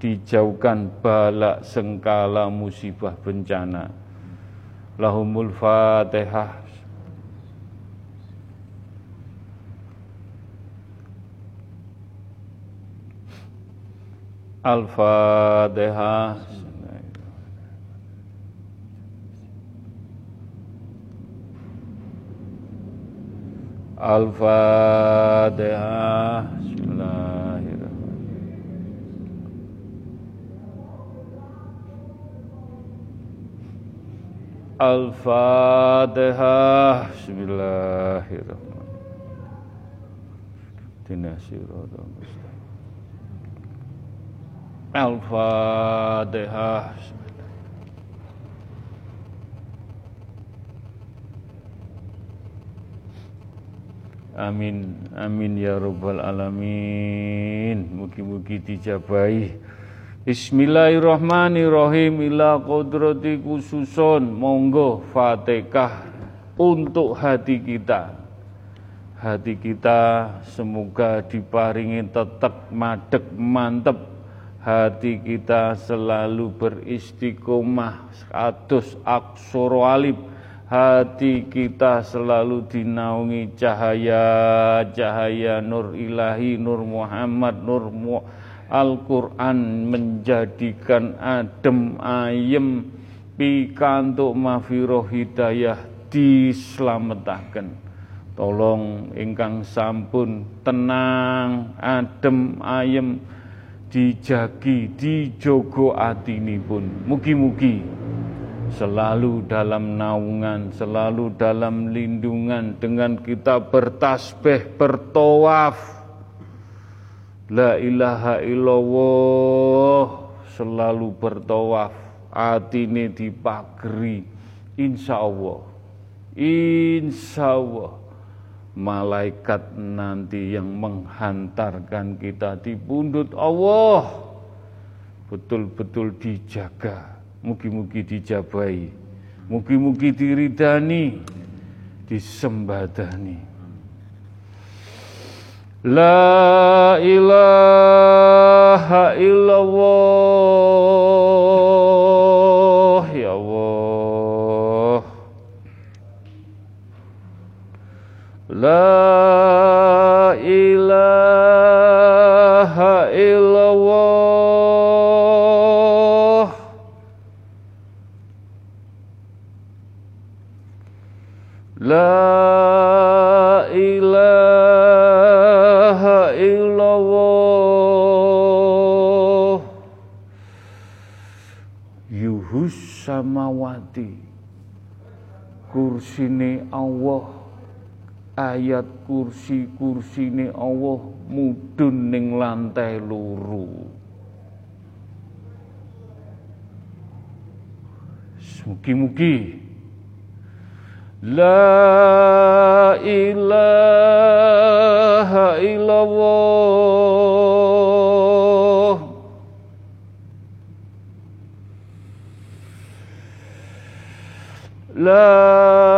dijauhkan balak sengkala musibah bencana lahumul fatihah. Al-Fatihah. Al-Fatihah Al-Fatihah Bismillahirrahmanirrahim. Al-Fatihah Amin Amin ya Rabbal Alamin. Mugi-mugi dijabai Bismillahirrahmanirrahim ila kodrati khususon monggo Fatihah untuk hati kita. Hati kita semoga diparingi tetap madek mantep. Hati kita selalu beristiqomah kados aksoro alif. Hati kita selalu dinaungi cahaya, cahaya nur ilahi, nur Muhammad, nur Muhammad Al-Quran menjadikan adem ayem pikantuk mafiroh hidayah dislametaken. Tolong ingkang sampun tenang, adem ayem dijagi, dijogo pun. Mugi-mugi selalu dalam naungan, selalu dalam lindungan dengan kita bertasbih, bertawaf, La ilaha illallah selalu bertawaf atine dipagri insya Allah insya Allah. Malaikat nanti yang menghantarkan kita di pundut Allah. Betul-betul dijaga mugi-mugi dijabai mugi-mugi diridani disembadani La ilaha illallah. Ya Allah. La ayat kursi kursine Allah mudun ning lantai loro Mugi-mugi La ilaha illallah. La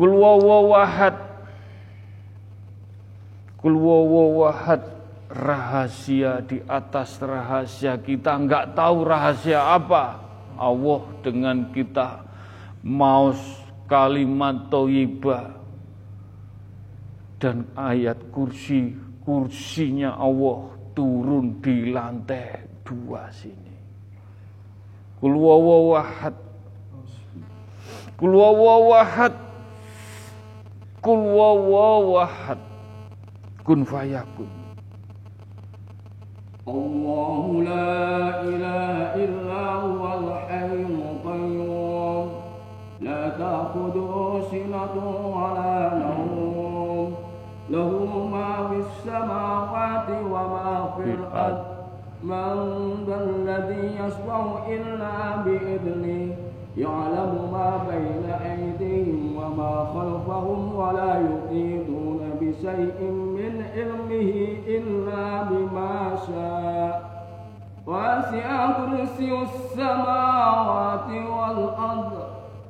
Kul wawahad Kul wawahad rahasia di atas rahasia kita nggak tahu rahasia apa Allah dengan kita maus kalimat toyibah dan ayat kursi kursinya Allah turun di lantai dua sini. Kul wawahad. Kul wawahad. Kul wawahad. Kun fayakun. الله لا إله إلا هو الحي القيوم لا تأخذه سنة ولا نوم له ما في السماوات وما في الأرض من ذا الذي يشفع إلا بإذنه يعلم ما بين أيديهم وما خلفهم ولا يحيطون بشيء من علمه إلا بما شاء. واسع كرسي السماوات والأرض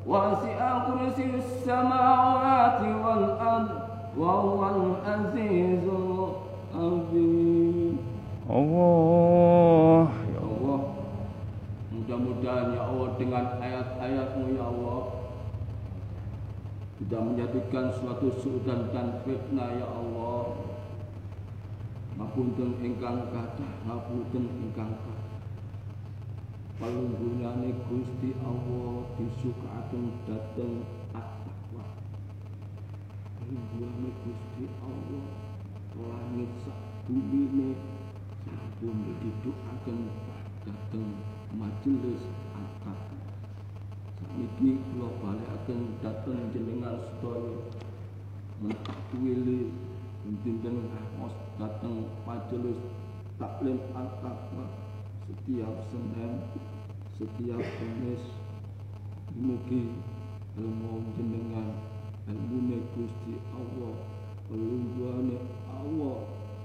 واسع كرسي السماوات والأرض وهو العزيز ya Allah mudah-mudahan ya Allah dengan ayat-ayatmu ya Allah. Tidak menjadikan suatu suudan dan fitnah ya Allah. Mapunten ingkang kathah ngapunten ingkang kathah. Palunggunane Gusti Allah disukaken dhateng rinduane Gusti Allah langit sak bumine sampun didukaken dhateng majelis akad sakniki kula balekaken dhateng jenengan sedaya. Mentah kuwili dinten ngos dhateng majelis taklim al-takwa setiap Senin, setiap Kamis, mugi ilmu jenengan ilmu Gusti Allah pelungguane Allah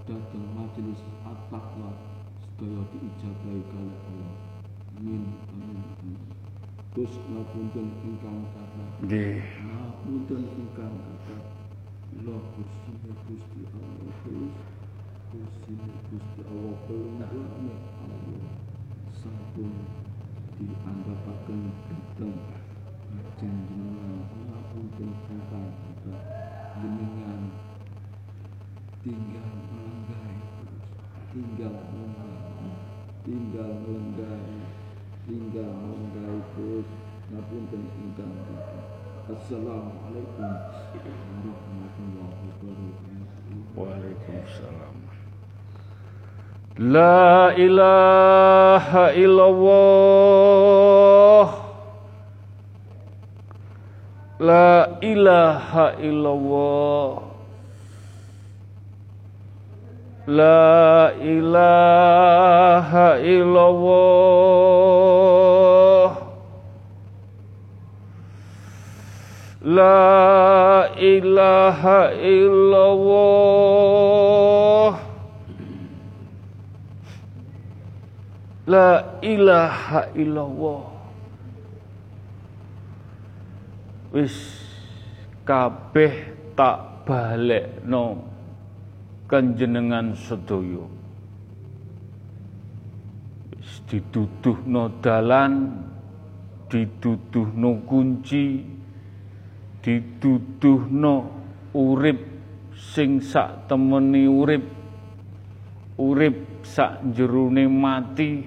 datang majelis at-taqwa sedaya diijabahi kalih Allah amin. Amin Gus ngapunten ingkang kathah. Nggih. ngapunten ingkang kathah. Kula Gusti Gusti Allah Gus Gusti Gusti Allah pelungguane Allah. Sampun dianggapaken dateng Ajeng jenengan ngapunten ingkang kathah. Jenengan tinggal melenggai tinggal melenggai tinggal melenggai tinggal melenggai terus ngapunten ingkang kathah Assalamualaikum warahmatullahi wabarakatuh Waalaikumsalam. La ilaha illallah. La ilaha illallah. La ilaha illallah. La ilaha illallah. La ilaha illallah. Wis kabeh tak balekno kanjenengan sedaya. Wis dituduhno dalan dituduhno kunci dituduhno urip sing sak temeni urip urip sak jerone mati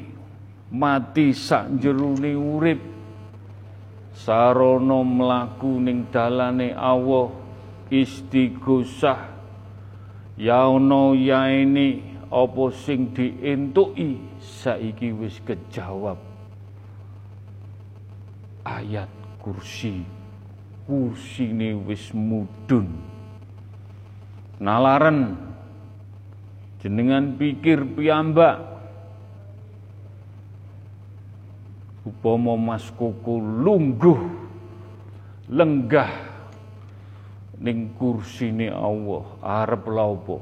mati sak jerone urip. Sarana mlaku ning dalane Allah istighosah ya ana ya ini apa sing dientuki saiki wis kejawab. Ayat kursi. Kursine wis mudun. Nalaran. Jenengan pikir piyambak. Upama Mas Koko lungguh lenggah ning kursine Allah arep lha apa?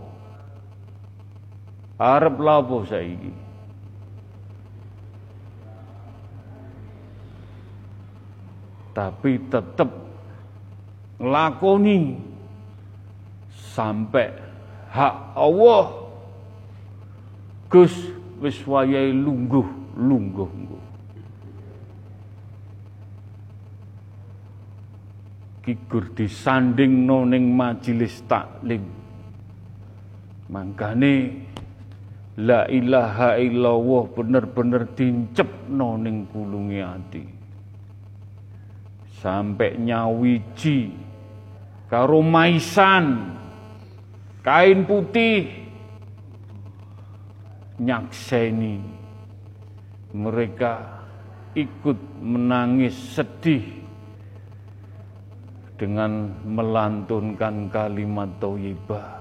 Arep lha apa saiki? Tapi tetep nglakoni sampai hak Allah. Gus wis wayahe lungguh lungguh kigur disandingno ning majelis taklim. Mangkane la ilaha illallah bener-bener dincepno ning kulunge ati. Sampai nyawiji karo maisan kain putih nyakseni mereka ikut menangis sedih dengan melantunkan kalimat thayyibah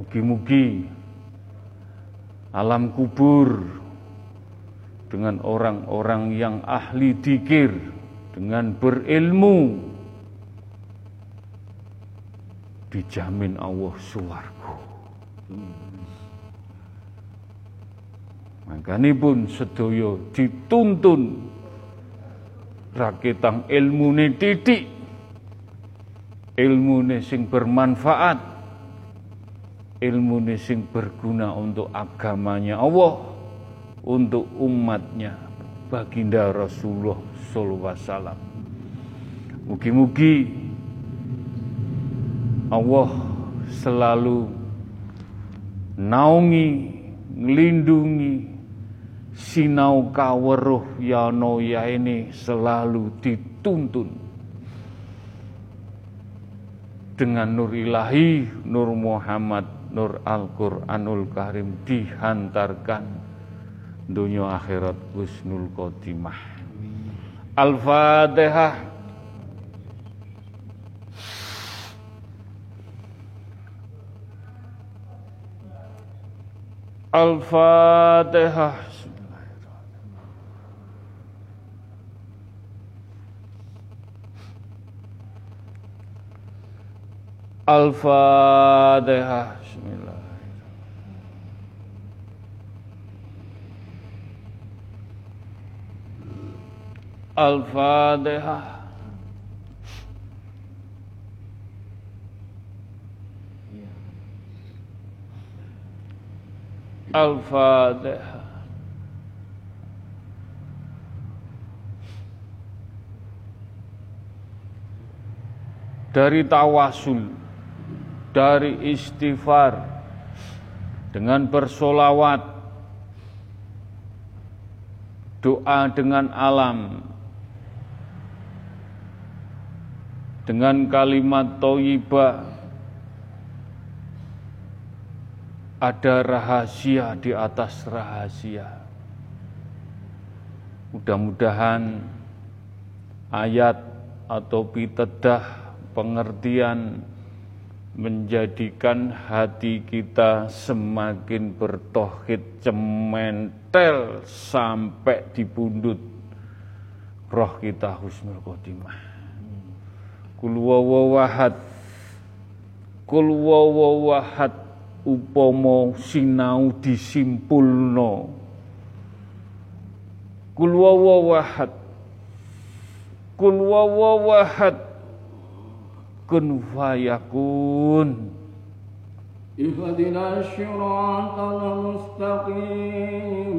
mugi-mugi alam kubur dengan orang-orang yang ahli dikir dengan berilmu dijamin Allah suwargo. Makanya pun sedaya dituntun rakitang ilmune titik ilmune sing bermanfaat. Ilmune sing berguna untuk agamanya Allah untuk umatnya. Baginda Rasulullah sallallahu alaihi wasallam. Mugi-mugi Allah selalu naungi ngelindungi sinau kaweruh yano ya ini selalu dituntun dengan nur ilahi, nur Muhammad, nur Al-Quranul Karim dihantarkan dunia akhirat husnul khotimah. Al-Fatihah. Al-Fatihah. Al-Fatihah. Al-Fatihah. Al-Fatihah. Dari tawasul, dari istighfar, dengan bersolawat, doa dengan alam, dengan kalimat toyibah, ada rahasia di atas rahasia. Mudah-mudahan ayat atau pitedah pengertian menjadikan hati kita semakin bertohid cementel sampai di pundut. Roh kita husnul khotimah. Kul wawahad Kul wawahad upomo sinau disimpulno. Kul wawahad kul wawahad kun fayakun اهدنا الصراط المستقيم.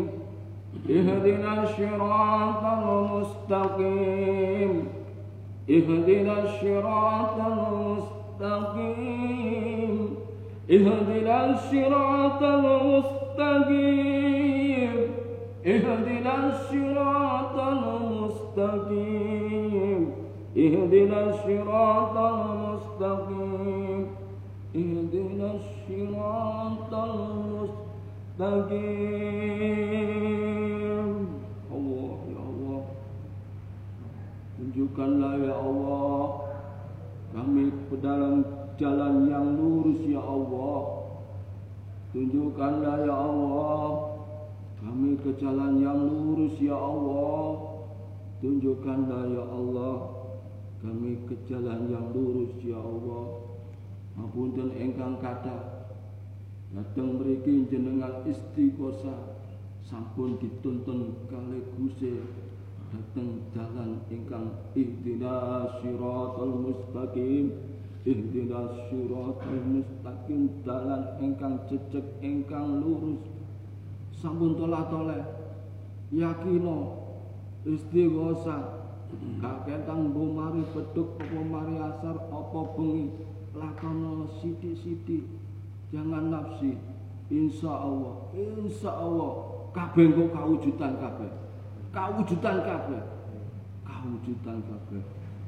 اهدنا الصراط المستقيم. اهدنا الصراط المستقيم. اهدنا الصراط المستقيم. اهدنا الصراط المستقيم. اهدنا الصراط المستقيم اهدنا الصراط المستقيم الله يا الله tunjukkanlah ya Allah kami ke dalam jalan yang lurus ya Allah Tunjukkanlah ya Allah Kami ke jalan yang lurus ya Allah Tunjukkanlah ya Allah kami ke jalan yang lurus ya Allah. Mapunten engkang kata Datang mereka jenengan istiqosa Sampun dituntun kali guse Datang jalan engkang ihdinas siratal mustaqim. Ihdinas siratal mustaqim. Dalan engkang cecek engkang lurus. Sampun tolah toleh yakino istighosa kakekang mari beduk apa mari asar apa bengi? Lakono sithik-sithik. Jangan nafsi. Insya Allah. Insya Allah. Kabeh kok kawujudan kabeh. Kawujudan kabeh. Kawujudan kabeh.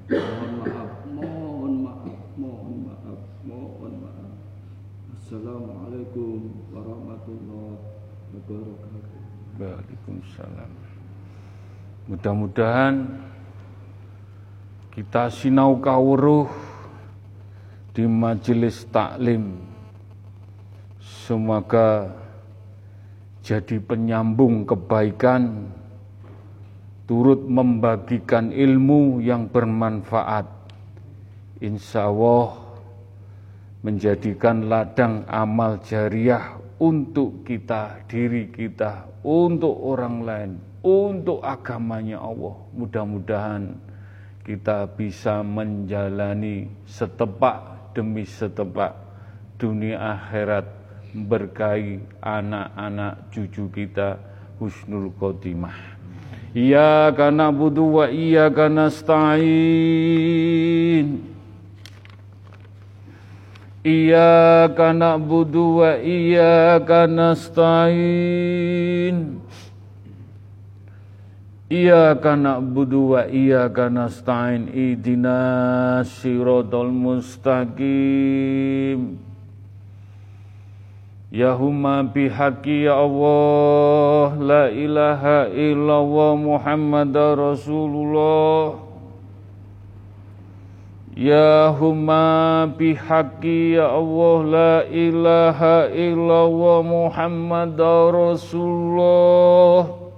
Mohon maaf mohon maaf mohon maaf, mohon maaf. Assalamualaikum warahmatullahi wabarakatuh. Waalaikumsalam. Mudah-mudahan kita sinau kawruh di majelis taklim. Semoga jadi penyambung kebaikan, turut membagikan ilmu yang bermanfaat insya Allah menjadikan ladang amal jariah untuk kita, diri kita, untuk orang lain, untuk agamanya Allah. Mudah-mudahan kita bisa menjalani setepak demi setepak dunia akhirat berkahi anak-anak cucu kita husnul khotimah. Iyyaka na'budu wa iyyaka nasta'in. Iyyaka na'budu wa iyyaka nasta'in Iyyaka na'budu wa iyyaka nasta'in Ihdinas siratal mustaqim. Ya humma bihaqi ya Allah La ilaha illallah Muhammad Rasulullah. Ya huma bihaqi ya Allah la ilaha illallah Muhammad Rasulullah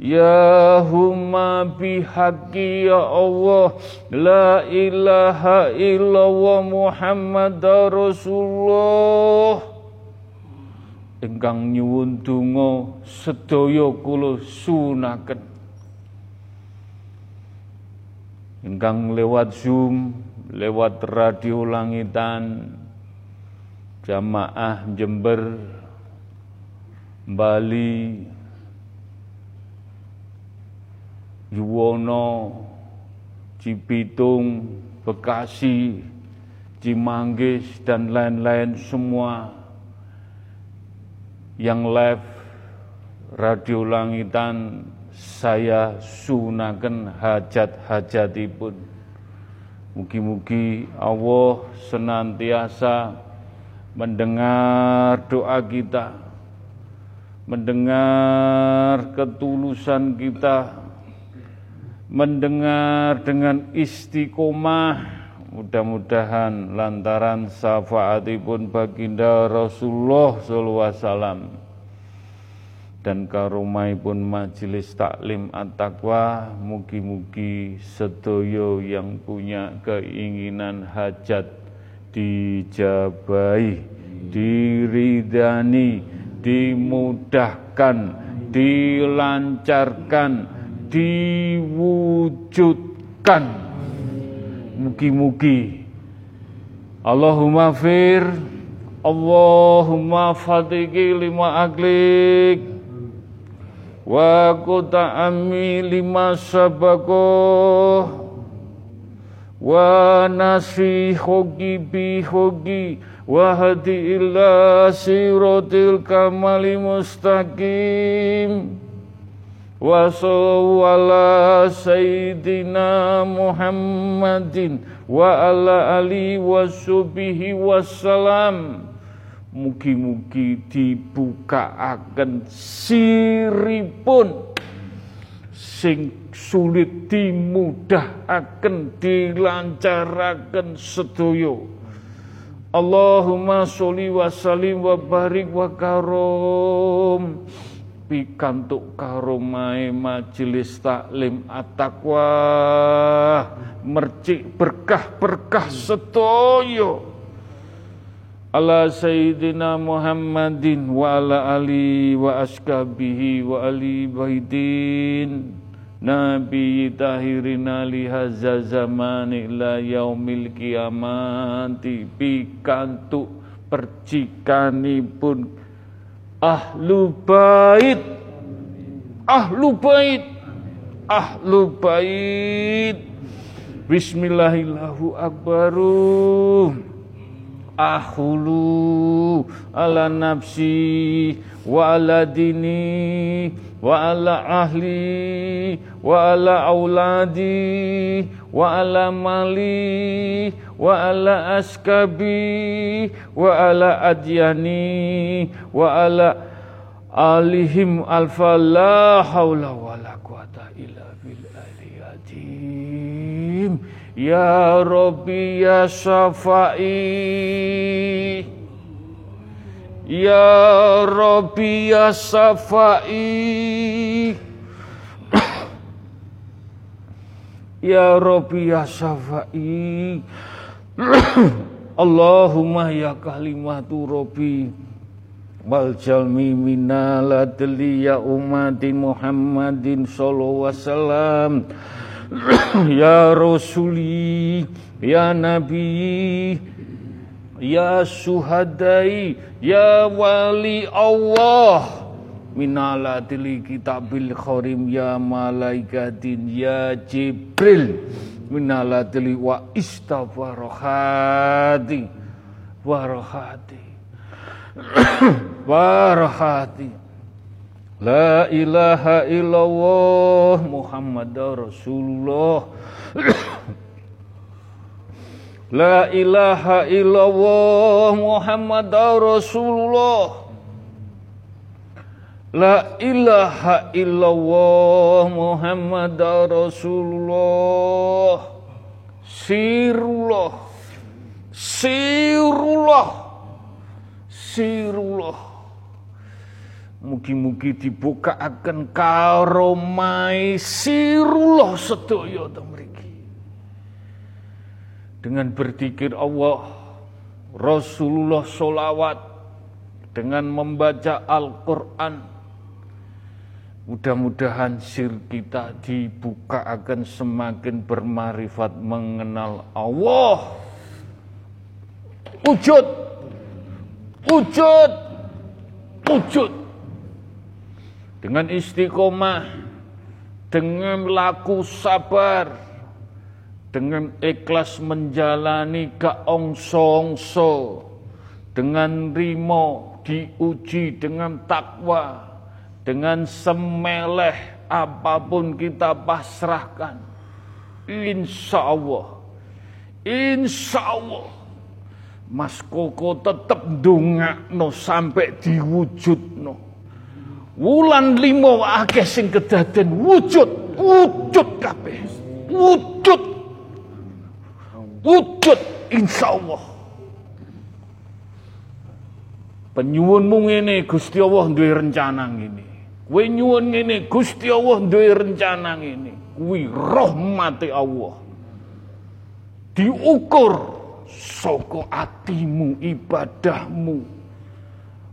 Ya huma bihaqi ya Allah. La ilaha illallah Muhammad Rasulullah. Engkang nyuwun donga sedaya kula sunaken. Engkang lewat Zoom, lewat radio langitan, jamaah Jember, Bali, Yuwono, Cipitung, Bekasi, Cimanggis, dan lain-lain semua yang live radio langitan saya sunaken hajat-hajatipun. Mugi-mugi Allah senantiasa mendengar doa kita, mendengar ketulusan kita, mendengar dengan istiqomah mudah-mudahan lantaran syafaatipun baginda Rasulullah sallallahu alaihi wasallam dan karumaipun majelis taklim at-taqwa mugi-mugi sedoyo yang punya keinginan hajat dijabai diridani dimudahkan dilancarkan diwujudkan. Mugi-mugi Allahumma fir Allahumma fatiki lima aglik wa kuta ami lima sabako wa nasi hogi bi hogi wa hadi illa sirotil kamali mustaqim sayyidina Muhammadin wa ala ali wa subihi wassalam Mugi-mugi dibuka akan siripun sing sulit dimudah akan dilancarakan sedoyo Allahumma sholli wa sallim wa barik wa karom pikantuk karomai majelis taklim at-taqwa. Mercik berkah-berkah setoyo ala sayyidina Muhammadin wa ala ali wa askabihi wa ali baitin Nabi tahirina lihaza zamani ila yaumil kiamati pikantuk percikanipun ahlu bait. Ahlu bait. Ahlu bait. Bismillahillahu akbaru. Ahulu ala nafsi wa ala dini wa ala auladi wa ala mali wa ala askabi wa ala adyani wa ala alihim alfa la haula wa la quwata illa bil aliyadim ya rabbi ya safai ya rabbi ya safai Allahumma ya kalimatu Rabbi. Wal jalmi adli ya umati Muhammadin sallallahu wasallam. Ya Rasuli Ya Nabi Ya Suhadai Ya Wali Allah minalatil kitabil khorim ya malaikatin ya jibril minalatil wa istaghfarohati warohati warohati La ilaha illallah Muhammad Rasulullah La ilaha illallah Muhammad Rasulullah. La ilaha illallah Muhammad Rasulullah. Sirullah. Sirullah. Sirullah. Mugi-mugi dibuka akan karomai sirullah sedaya mriki. Dengan berzikir Allah, Rasulullah solawat, dengan membaca Al-Quran, Mudah-mudahan sir kita dibuka akan semakin bermarifat mengenal Allah. Wujud, wujud, wujud. Dengan istiqomah, dengan laku sabar, dengan ikhlas menjalani keongsongso, dengan rimo diuji dengan takwa, dengan semeleh apa pun kita pasrahkan. Insya Allah. Insya Allah. Mas Koko tetap no sampai no. Wulan limo akeh sing kedaden wujud, wujud kabeh. Wujud. Wujud insya Allah. Penyuwunmu ngene Gusti Allah duwe rencana ngene. Kowe nyuwun ngene, Gusti Allah duwe rencana ngene. Kuwi rahmati Allah. Diukur saka atimu, ibadahmu,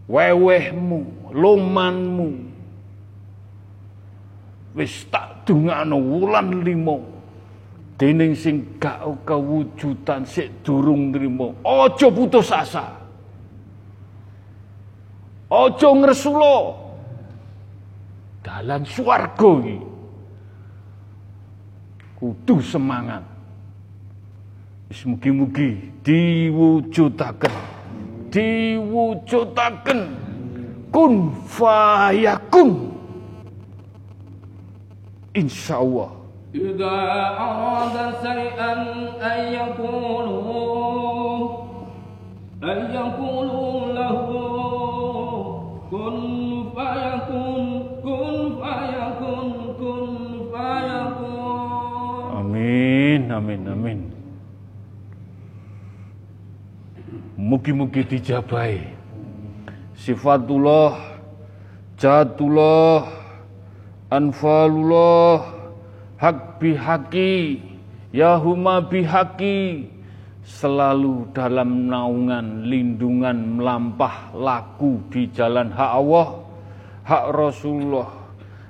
wewehmu, lomanmu. Wis tak dungakno wulan limo. Dening sing gak kewujudan sik durung nrimo. Aja putus asa. Aja ngresula dalan swarga iki. Kudu semangat. Wis mugi-mugi diwujudaken. Diwujudaken. Kun fayakun. Insyaallah إذا أراد شيئا أن يقولوا أن يقولوا له كن فيكون كن فيكون كن فيكون Amin amin amin Mugi-mugi dijabai Sifatullah Jatullah Anfalullah Hak bihaki Yahuma bihaki. Selalu dalam naungan lindungan melampah laku di jalan hak Allah, hak Rasulullah,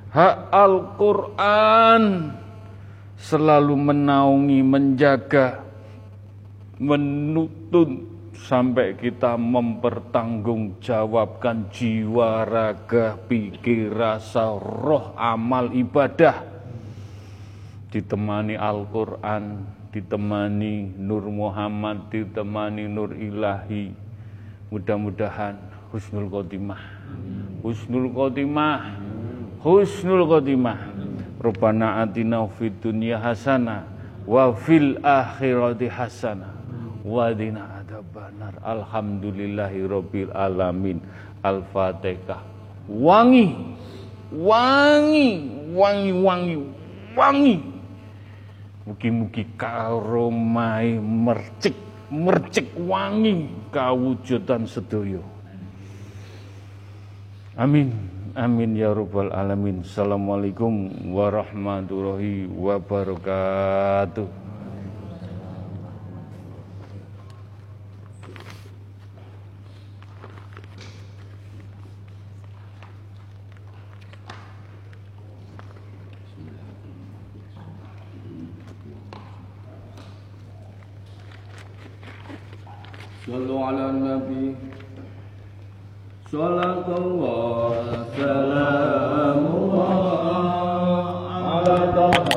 hak Al-Quran. Selalu menaungi, menjaga, menuntun sampai kita mempertanggungjawabkan jiwa, raga, pikir, rasa, roh, amal, ibadah ditemani Al-Quran, ditemani Nur Muhammad, ditemani Nur Ilahi. Mudah-mudahan husnul khotimah. Husnul khotimah. Husnul khotimah. Rabbana atina fid dunya hasanah wa fil akhirati hasanah wa dina adzabannar. Alhamdulillahi rabbil alamin. Al-Fatihah. Wangi. Wangi, wangi, wangi, wangi. Mugi-mugi karomai mercik, mercik wangi kawujudan sedoyo. Amin. Amin ya rabbal alamin. Assalamualaikum warahmatullahi wabarakatuh. صلوا على النبي صلاة الله سلام الله على طه